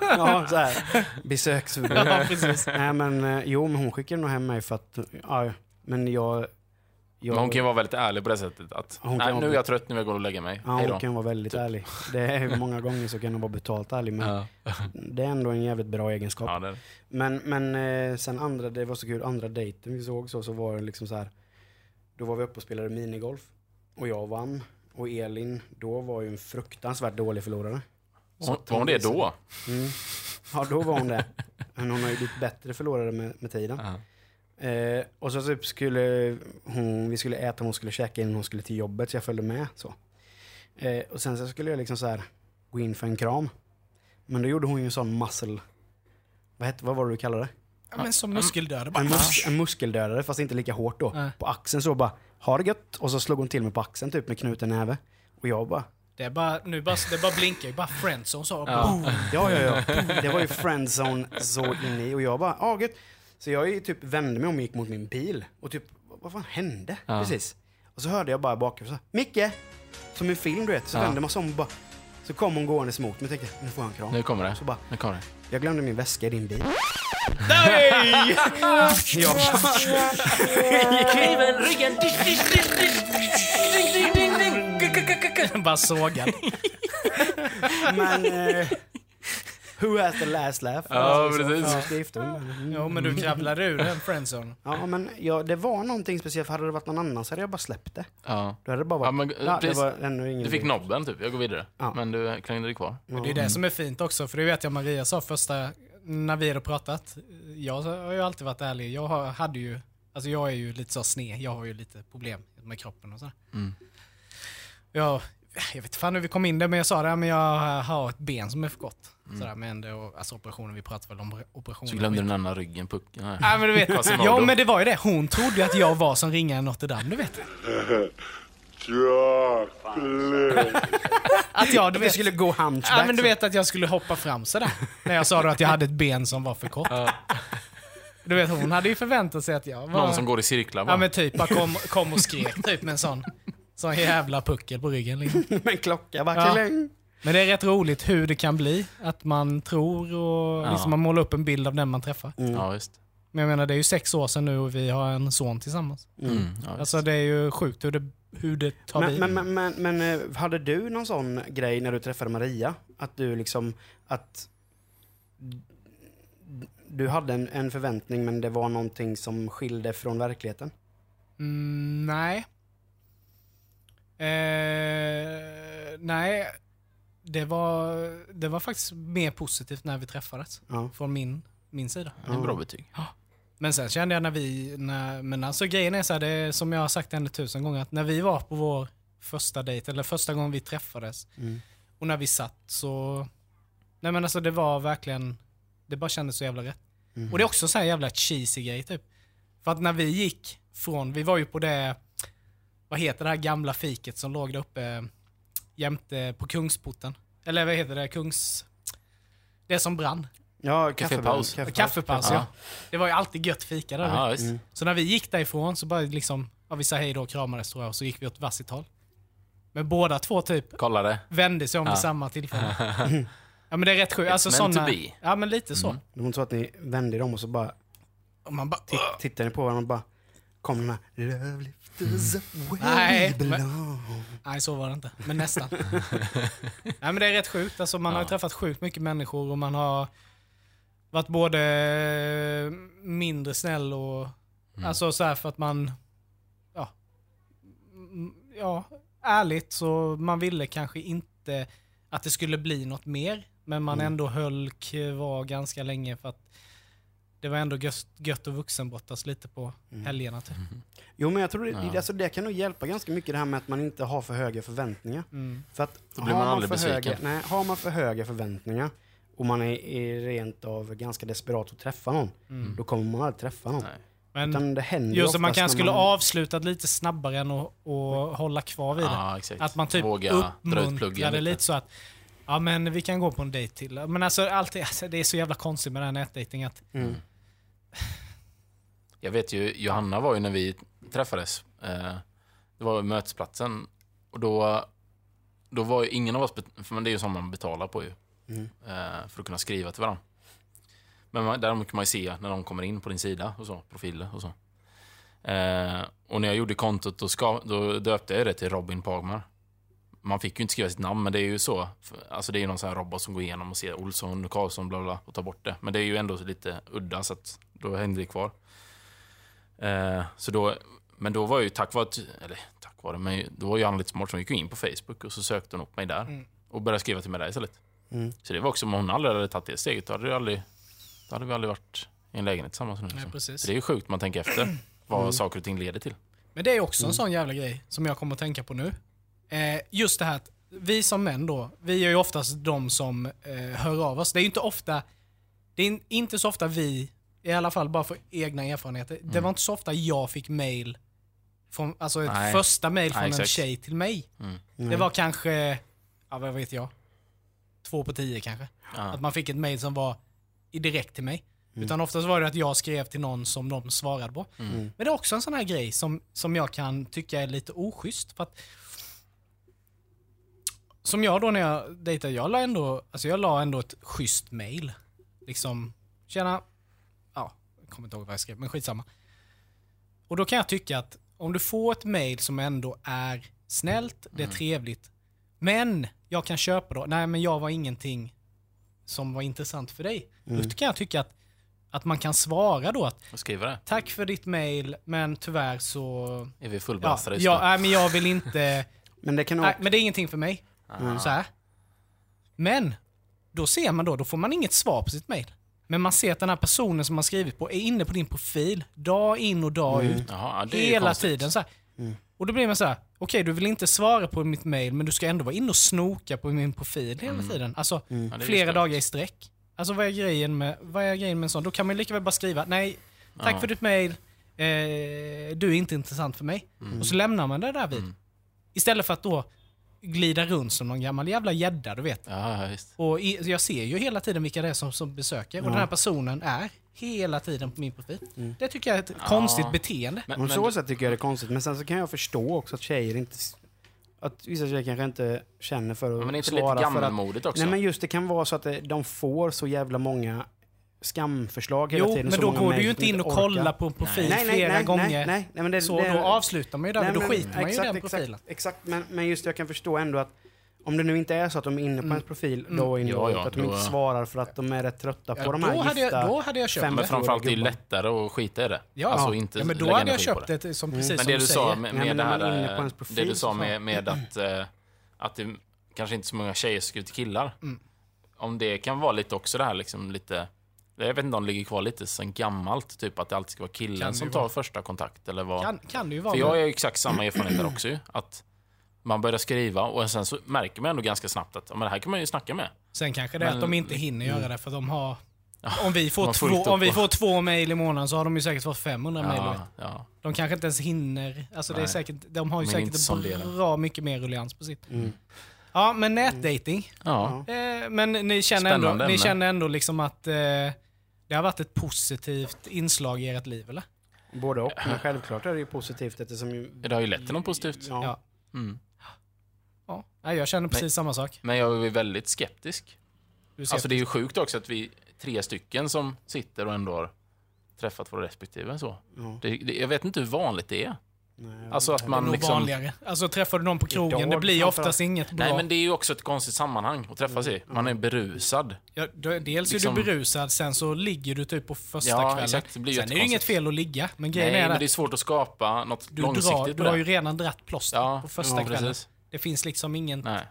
Ja, så här. Besöksförbud. Ja, precis. Nej, men eh, jo, men hon skickade nog hem mig för att, ja, men jag, jag, Men hon kan ju vara väldigt ärlig på det sättet. Att, Hon nej, nu är jag trött, nu vill jag gå och lägga mig. ja, hon kan vara väldigt Typ. ärlig. Det är många gånger så kan hon vara brutalt ärlig, men Ja. det är ändå en jävligt bra egenskap. Ja, det, Men, men eh, sen andra, det var så kul, andra dejten vi såg så, så var det liksom så här. Då var vi uppe och spelade minigolf. Och jag vann. Och Elin, då var ju en fruktansvärt dålig förlorare. hon, var hon det då? Mm. Ja, då var hon det. Men hon har ju blivit bättre förlorare med, med tiden. Eh, och så typ skulle hon, vi skulle äta, hon skulle käka innan hon skulle till jobbet, så jag följde med. Så. Eh, och sen så skulle jag liksom så här gå in för en kram. Men då gjorde hon ju en sån muscle... Vad, hette, vad var det du kallade det? Ja, men som muskeldödare bara. En, mus en muskeldödare, fast inte lika hårt då. Nej. På axeln så bara, ha det gött. Och så slog hon till mig på axeln typ med knuten näve. Och jag bara, Det är bara, nu bara, det bara blinkar ju. Bara friendzone så. Ja. Ja ja ja. Det var ju friendzone så in i. Och jag bara, ja gött. Så jag ju typ vände mig om och gick mot min bil. Och typ, vad fan hände? Ja. Precis. Och så hörde jag bara bakifrån så här, Micke! Som en film du vet. Så Ja. vände man sig om och bara, så kom hon gåendes mot mig och tänkte, nu får jag en kram. Nu kommer det. Så bara, Nu kommer det. jag glömde min väska i din bil. Nej! Bara, Kniven, ryggen, dish, dish, dish, dish. Ding, ding, ding, ding. bara sågad. men... Eh, who has the last laugh? Ja, Alltså, så, precis. ja. Mm. Jo, men du kravlade ur den friendzone. Ja, men ja, det var någonting speciellt. För hade det varit någon annan så hade jag bara släppt det. Ja. Då hade det bara varit... Ja, men, ja, det precis. var ännu ingen Du fick nobben typ, jag går vidare. Ja. Men du klängde dig kvar. Det är det som är fint också, för det vet jag Maria sa första, när vi hade pratat. Jag har ju alltid varit ärlig. Jag har, hade ju, alltså jag är ju lite så sned. Jag har ju lite problem med kroppen och sådär. Mm. Jag, jag vet fan hur vi kom in där, men jag sa det, men jag har ett ben som är för kort. Sådär, men det, och, alltså operationen, vi pratade väl om operationer. Så glömde du nämna ryggen, pucken. här. Ja men du vet, ja men det var ju det. Hon trodde att jag var som ringaren Notre Dame, du vet. Att jag, du Vi vet, skulle gå hunchback. Ja men du vet att jag skulle hoppa fram sådär. När jag sa då att jag hade ett ben som var för kort. Du vet hon hade ju förväntat sig att jag var... Någon som går i cirklar bara. Ja men typ bara kom, kom och skrek typ med en sån, sån jävla puckel på ryggen. Liksom. Med en klocka bara Ja. Men det är rätt roligt hur det kan bli. Att man tror och Ja. liksom man målar upp en bild av den man träffar. Ja, visst. Men jag menar det är ju sex år sedan nu och vi har en son tillsammans. Mm. Ja. Alltså det är ju sjukt hur det, hur det tar Men, vid. men, men, men, men eh, hade du någon sån grej när du träffade Maria? Att du liksom, att du hade en, en förväntning men det var någonting som skilde från verkligheten? Mm, nej. Eh, nej. Det var, det var faktiskt mer positivt när vi träffades. Ja. Från min, min sida. Det är bra betyg. Men sen kände jag när vi, när, men alltså grejen är så här, det är som jag har sagt henne tusen gånger, att när vi var på vår första dejt, eller första gången vi träffades, Mm. och när vi satt så, nej men alltså det var verkligen, det bara kändes så jävla rätt. Mm. Och det är också så här jävla cheesy grej typ. För att när vi gick från, vi var ju på det, vad heter det här gamla fiket som låg där uppe jämte på Kungsporten. Eller vad heter det, Kungs... Det som brann. Ja, Kaffepaus. kaffepaus. Kaffepaus, ja. Ja. Det var ju alltid gött fika där. Ja. Mm. Så när vi gick därifrån så bara liksom, ja, vi sa hej då, kramades tror jag, och så gick vi åt varsitt håll. Men båda två typ Kolla det. vände sig om Ja. vid samma tillfälle. ja men det är rätt sjukt. Alltså såna. Ja men lite så. Mm. Det var inte så att ni vände er om och så bara Och man bara, titt, tittade ni på varandra och bara kom den här Love lift us up where Nej, we men- nej så var det inte, men nästan. nej men det är rätt sjukt. Alltså, man har ju Ja. träffat sjukt mycket människor och man har varit både mindre snäll och, Mm. alltså så här för att man, ja, mm, ja, ärligt så man ville kanske inte att det skulle bli något mer. Men man Mm. ändå höll kvar ganska länge för att det var ändå gött, gött att vuxenbrottas lite på Mm. helgerna. Typ. Jo men jag tror det, Ja. alltså, det kan nog hjälpa ganska mycket det här med att man inte har för höga förväntningar. Mm. För att Då blir man aldrig för höga, besviken. nej, Har man för höga förväntningar och man är, är rent av ganska desperat att träffa någon, Mm. då kommer man aldrig träffa någon. Nej. Men Utan det händer ju just att man kanske skulle man- avslutat lite snabbare än att och hålla kvar vid det. Ja. Att man typ Våga uppmuntrade pluggen lite. lite. så att ja men vi kan gå på en dejt till. Men alltså, alltid, alltså det är så jävla konstigt med den här nätdejting att Mm. Jag vet ju, Johanna var ju när vi träffades. Eh, det var mötesplatsen. Och då, då var ju ingen av oss, för det är ju som man betalar på ju. Mm. Eh, för att kunna skriva till varandra. Men man, däremot kan man ju se när de kommer in på din sida och så, profiler och så. Eh, och när jag gjorde kontot då, ska, då döpte jag det till Robin Pagmar. Man fick ju inte skriva sitt namn, men det är ju så. Alltså det är ju någon sån här robot som går igenom och ser Olsson, Karlsson, bla bla, och tar bort det. Men det är ju ändå lite udda, så att då hängde det kvar. Eh, så då, men då var jag ju tack vare, eller tack vare, men då var ju han lite smart, hon gick in på Facebook och så sökte hon upp mig där. Mm. Och började skriva till mig där istället. Mm. Så det var också, om hon aldrig hade tagit det steget, då hade, det aldrig, då hade vi aldrig varit i en lägenhet tillsammans nu. Liksom. precis. Så det är ju sjukt man tänker efter vad Mm. saker och ting leder till. Men det är också en sån jävla grej som jag kommer att tänka på nu. Eh, just det här att vi som män då, vi är ju oftast de som eh, hör av oss. Det är ju inte ofta, det är inte så ofta vi, i alla fall bara för egna erfarenheter, det var inte så ofta jag fick mail, från, alltså ett första mail från Nej, en tjej till mig. Mm. Det var kanske, ja vad vet jag, två på tio kanske. Ja. Att man fick ett mail som var i direkt till mig. Utan oftast var det att jag skrev till någon som de svarade på. Mm. Mm. Men det är också en sån här grej som, som jag kan tycka är lite oschysst. För att, som jag då när jag dejtade, jag la ändå, alltså jag la ändå ett schysst mail. Liksom, tjena, ja, jag kommer inte ihåg vad jag skrev, men skitsamma. Och då kan jag tycka att om du får ett mail som ändå är snällt, det är trevligt, men jag kan köpa då, nej men jag var ingenting som var intressant för dig. Då kan jag tycka att, att man kan svara då att Vad skriver det? tack för ditt mail, men tyvärr så... Är vi Ja, fullbelastade just ja, nu? nej, men jag vill inte... Men det kan nej, men det är ingenting för mig. Ah. Så här. Men, då ser man då, då får man inget svar på sitt mail. Men man ser att den här personen som man skrivit på är inne på din profil, dag in och dag ut. Jaha, ja, Hela konstigt. tiden så här. Och då blir man så här, okej du vill inte svara på mitt mail, men du ska ändå vara inne och snoka på min profil hela tiden. Alltså, Ja, det är flera dagar i sträck. Alltså vad är grejen med, vad är grejen med en sån? Då kan man ju lika väl bara skriva, nej, tack Ja. för ditt mail, eh, du är inte intressant för mig. Och så lämnar man det där vid. Mm. Istället för att då glida runt som någon gammal jävla gädda, du vet. Ja, ja, visst. Och i, jag ser ju hela tiden vilka det är som, som besöker. Och den här personen är hela tiden på min profil. Det tycker jag är ett konstigt beteende. Men, På men, så sätt tycker jag det är konstigt. Men sen så kan jag förstå också att tjejer inte... Att vissa tjejer kanske inte känner för att men det är inte svara lite för att... gammalmodigt också? Nej men just det kan vara så att de får så jävla många skamförslag hela Jo, tiden. men så då går du ju inte in och orkar. kollar på en profil Nej, nej, flera nej, gånger. Nej, nej, nej, men det, så det, då avslutar man ju där, nej, men då men skiter man ju i den profilen. Exakt, exakt men, men just jag kan förstå ändå att om det nu inte är så att de är inne på ens profil då in Ja, och ja, att de då- inte svarar för att de är rätt trötta på Ja, de då, här hade gifta... jag, då hade jag köpt fem- men det. framförallt det är lättare att skita i det. Ja, Alltså inte ja, men då hade jag köpt det. det som, Mm. precis Men som det du du säger. sa med, Ja, med men det är här, inne på ens eh, profil det du sa med, med att, eh, att det kanske inte så många tjejer skriver till killar. Mm. Om det kan vara lite också det här liksom lite, jag vet inte om det ligger kvar lite sen gammalt, typ att det alltid ska vara killen som tar vara. första kontakt eller vad. Kan, kan det ju vara. För jag har ju exakt samma erfarenhet där också ju, att man börjar skriva och sen så märker man ändå ganska snabbt att ja, men det här kan man ju snacka med. Sen kanske det är Men- att de inte hinner göra det för de har... Om vi, får två, om vi får två mejl i månaden så har de ju säkert fått 500 mejl. Ja, ja. De kanske inte ens hinner. Alltså det är säkert, de har ju Men säkert bra mycket mer ruljans på sitt. Mm. Ja, men nätdating. ja. Eh, men ni känner ändå, Spännande ni ämne. känner ändå liksom att eh, det har varit ett positivt inslag i ert liv, eller? Både och, men självklart är det ju positivt eftersom... Ju, Det har ju lett till något positivt. Ja. Ja. Mm. ja. Nej, jag känner precis samma sak. Men jag är väldigt skeptisk. Ser Alltså det är ju sjukt också att vi tre stycken som sitter och ändå har träffat våra respektive så. Ja. Det, det, jag vet inte hur vanligt det är. Nej, Alltså att det är man liksom... vanligare. Alltså träffar du någon på krogen, Idag det blir oftast inget bra. Nej men det är ju också ett konstigt sammanhang att träffas i. Man är berusad. Ja, dels Liksom- är du berusad, sen så ligger du typ på första Ja, kvällen. exakt. Det blir ju sen är det ju inget fel att ligga, men grejen Nej är men det är svårt att skapa något du, långsiktigt drar, du har ju redan dratt plåster Ja, på första ja, kvällen. Precis. Det finns liksom ingen... Nej.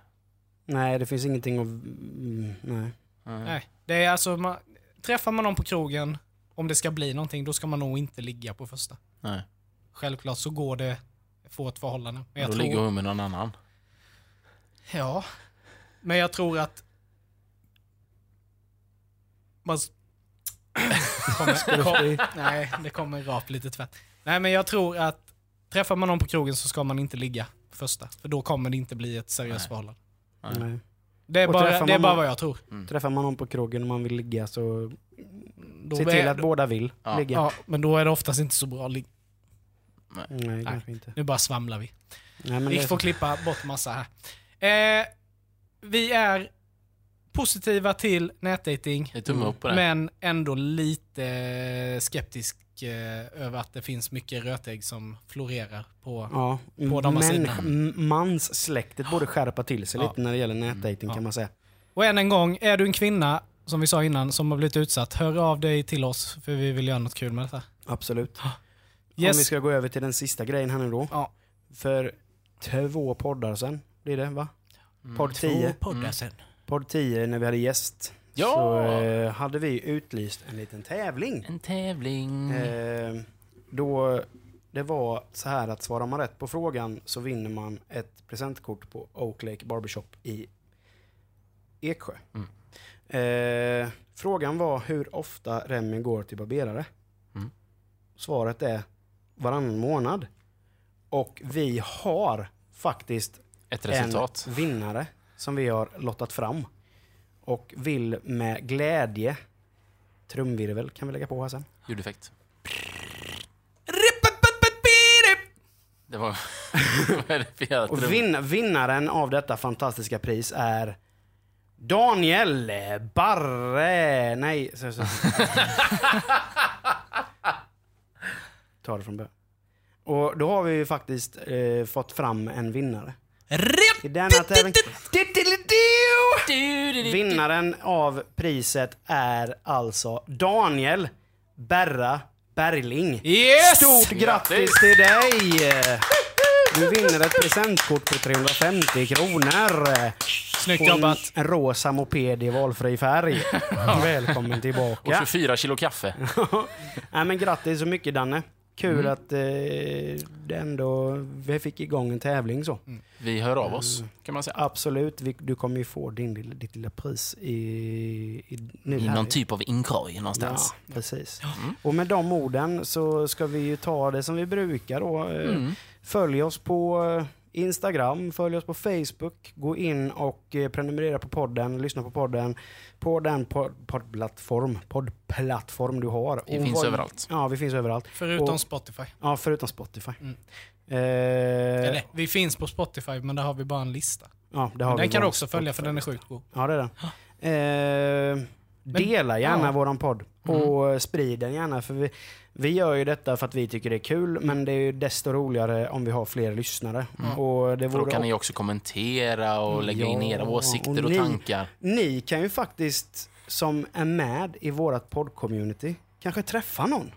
Nej, det finns ingenting att... mm, Nej. Nej. Nej. Det är alltså, man, träffar man någon på krogen, om det ska bli någonting, då ska man nog inte ligga på första. Nej. Självklart så går det att få ett förhållande. Men jag Då tror, ligger hon med någon annan. Ja. Men jag tror att... Man... kommer, kom, nej, det kommer rap lite tvärt. Nej, men jag tror att träffar man någon på krogen så ska man inte ligga första. För då kommer det inte bli ett seriöst Nej. förhållande. Nej. Det är, Och bara, det är bara vad jag tror. Träffar man någon på krogen och man vill ligga så Då se till att båda vill Ja. ligga. Ja, men då är det oftast inte så bra. ligg- Nej, kanske inte. Nu bara svamlar vi. Nej, men Vi får klippa bort massa här. Eh, vi är positiva till nätdating. Men ändå lite skeptiska kritik eh, över att det finns mycket rötägg som florerar på... Ja, På de här sidorna. manssläktet borde skärpa till sig Ja. lite när det gäller nätdating Ja. kan man säga. Och än en gång, är du en kvinna, som vi sa innan, som har blivit utsatt, hör av dig till oss för vi vill göra något kul med detta. Absolut. Om Yes. vi ska gå över till den sista grejen här nu då. Ja. För två poddar sen blir det va? Mm. Podd 10. poddar sen. Podd 10 när vi hade gäst. Ja! Så eh, hade vi utlyst en liten tävling. En tävling. Eh, då det var så här att svarar man rätt på frågan så vinner man ett presentkort på Oak Lake Barbershop i Eksjö. Mm. Eh, frågan var hur ofta Remi går till barberare. Mm. Svaret är varannan månad. Och vi har faktiskt Ett resultat. en vinnare som vi har lottat fram. Och vill med glädje, trumvirvel kan vi lägga på här sen. Ljudeffekt. Det var... Vad är det för jävla Och trum? vin, vinnaren av detta fantastiska pris är Daniel Barre... Nej. Så, så. Ta det från början. Och då har vi ju faktiskt eh, fått fram en vinnare. I denna tävling. Vinnaren av priset är alltså Daniel Berra Bergling. Yes! Stort grattis till dig! Du vinner ett presentkort på 350 kronor. Snyggt Och en, jobbat. en rosa moped i valfri färg. Välkommen Och tillbaka. 24 kilo kaffe. Nej, men grattis så mycket Danne. Kul Mm. att eh, det ändå, vi fick igång en tävling så. Vi hör av oss, kan man säga. Absolut, vi, du kommer ju få din, ditt lilla pris i, i, nu I någon typ av inkorg någonstans. Ja, precis. Och med de orden så ska vi ju ta det som vi brukar då. Eh, Mm. Följ oss på eh, Instagram, följ oss på Facebook, gå in och eh, prenumerera på podden, lyssna på podden på den pod- poddplattform, poddplattform du har. Vi Och finns vad- överallt. Ja, vi finns överallt. Förutom Och- Spotify. Ja, förutom Spotify. Mm. Eh, Eller, vi finns på Spotify, men där har vi bara en lista. ja, det har vi Den kan du också följa, för den är sjukt god. Ja, det är den. Eh, dela gärna ja. Mm. våran podd och sprid den gärna. För vi, vi gör ju detta för att vi tycker det är kul, men det är ju desto roligare om vi har fler lyssnare. Och det För då vore kan ni också kommentera och lägga in Ja, era åsikter och och ni- tankar. Ni kan ju faktiskt, som är med i vårt podd-community, kanske träffa någon.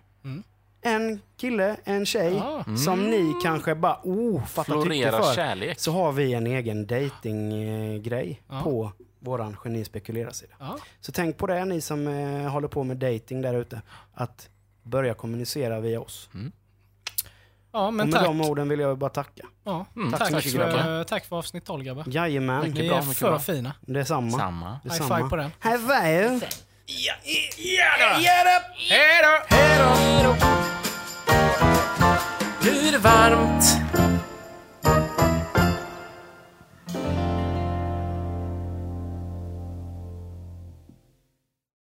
Mm. En kille, en tjej, Ah. som ni kanske bara, oh, fattar tycke för. kärlek. Så har vi en egen datinggrej Ja. på våran Geni Spekulerar-sida. Ja. Så tänk på det ni som eh, håller på med dating där ute. Att börja kommunicera via oss. Ja, men och med tack. de orden vill jag bara tacka. Ja, Mm, tack, tack så mycket, för, tack för avsnitt 12 grabbar. Jajamän, Ni bra, är mycket för bra. fina. detsamma. Samma. High detsamma. five på den. High five! Hej då! Nu är det varmt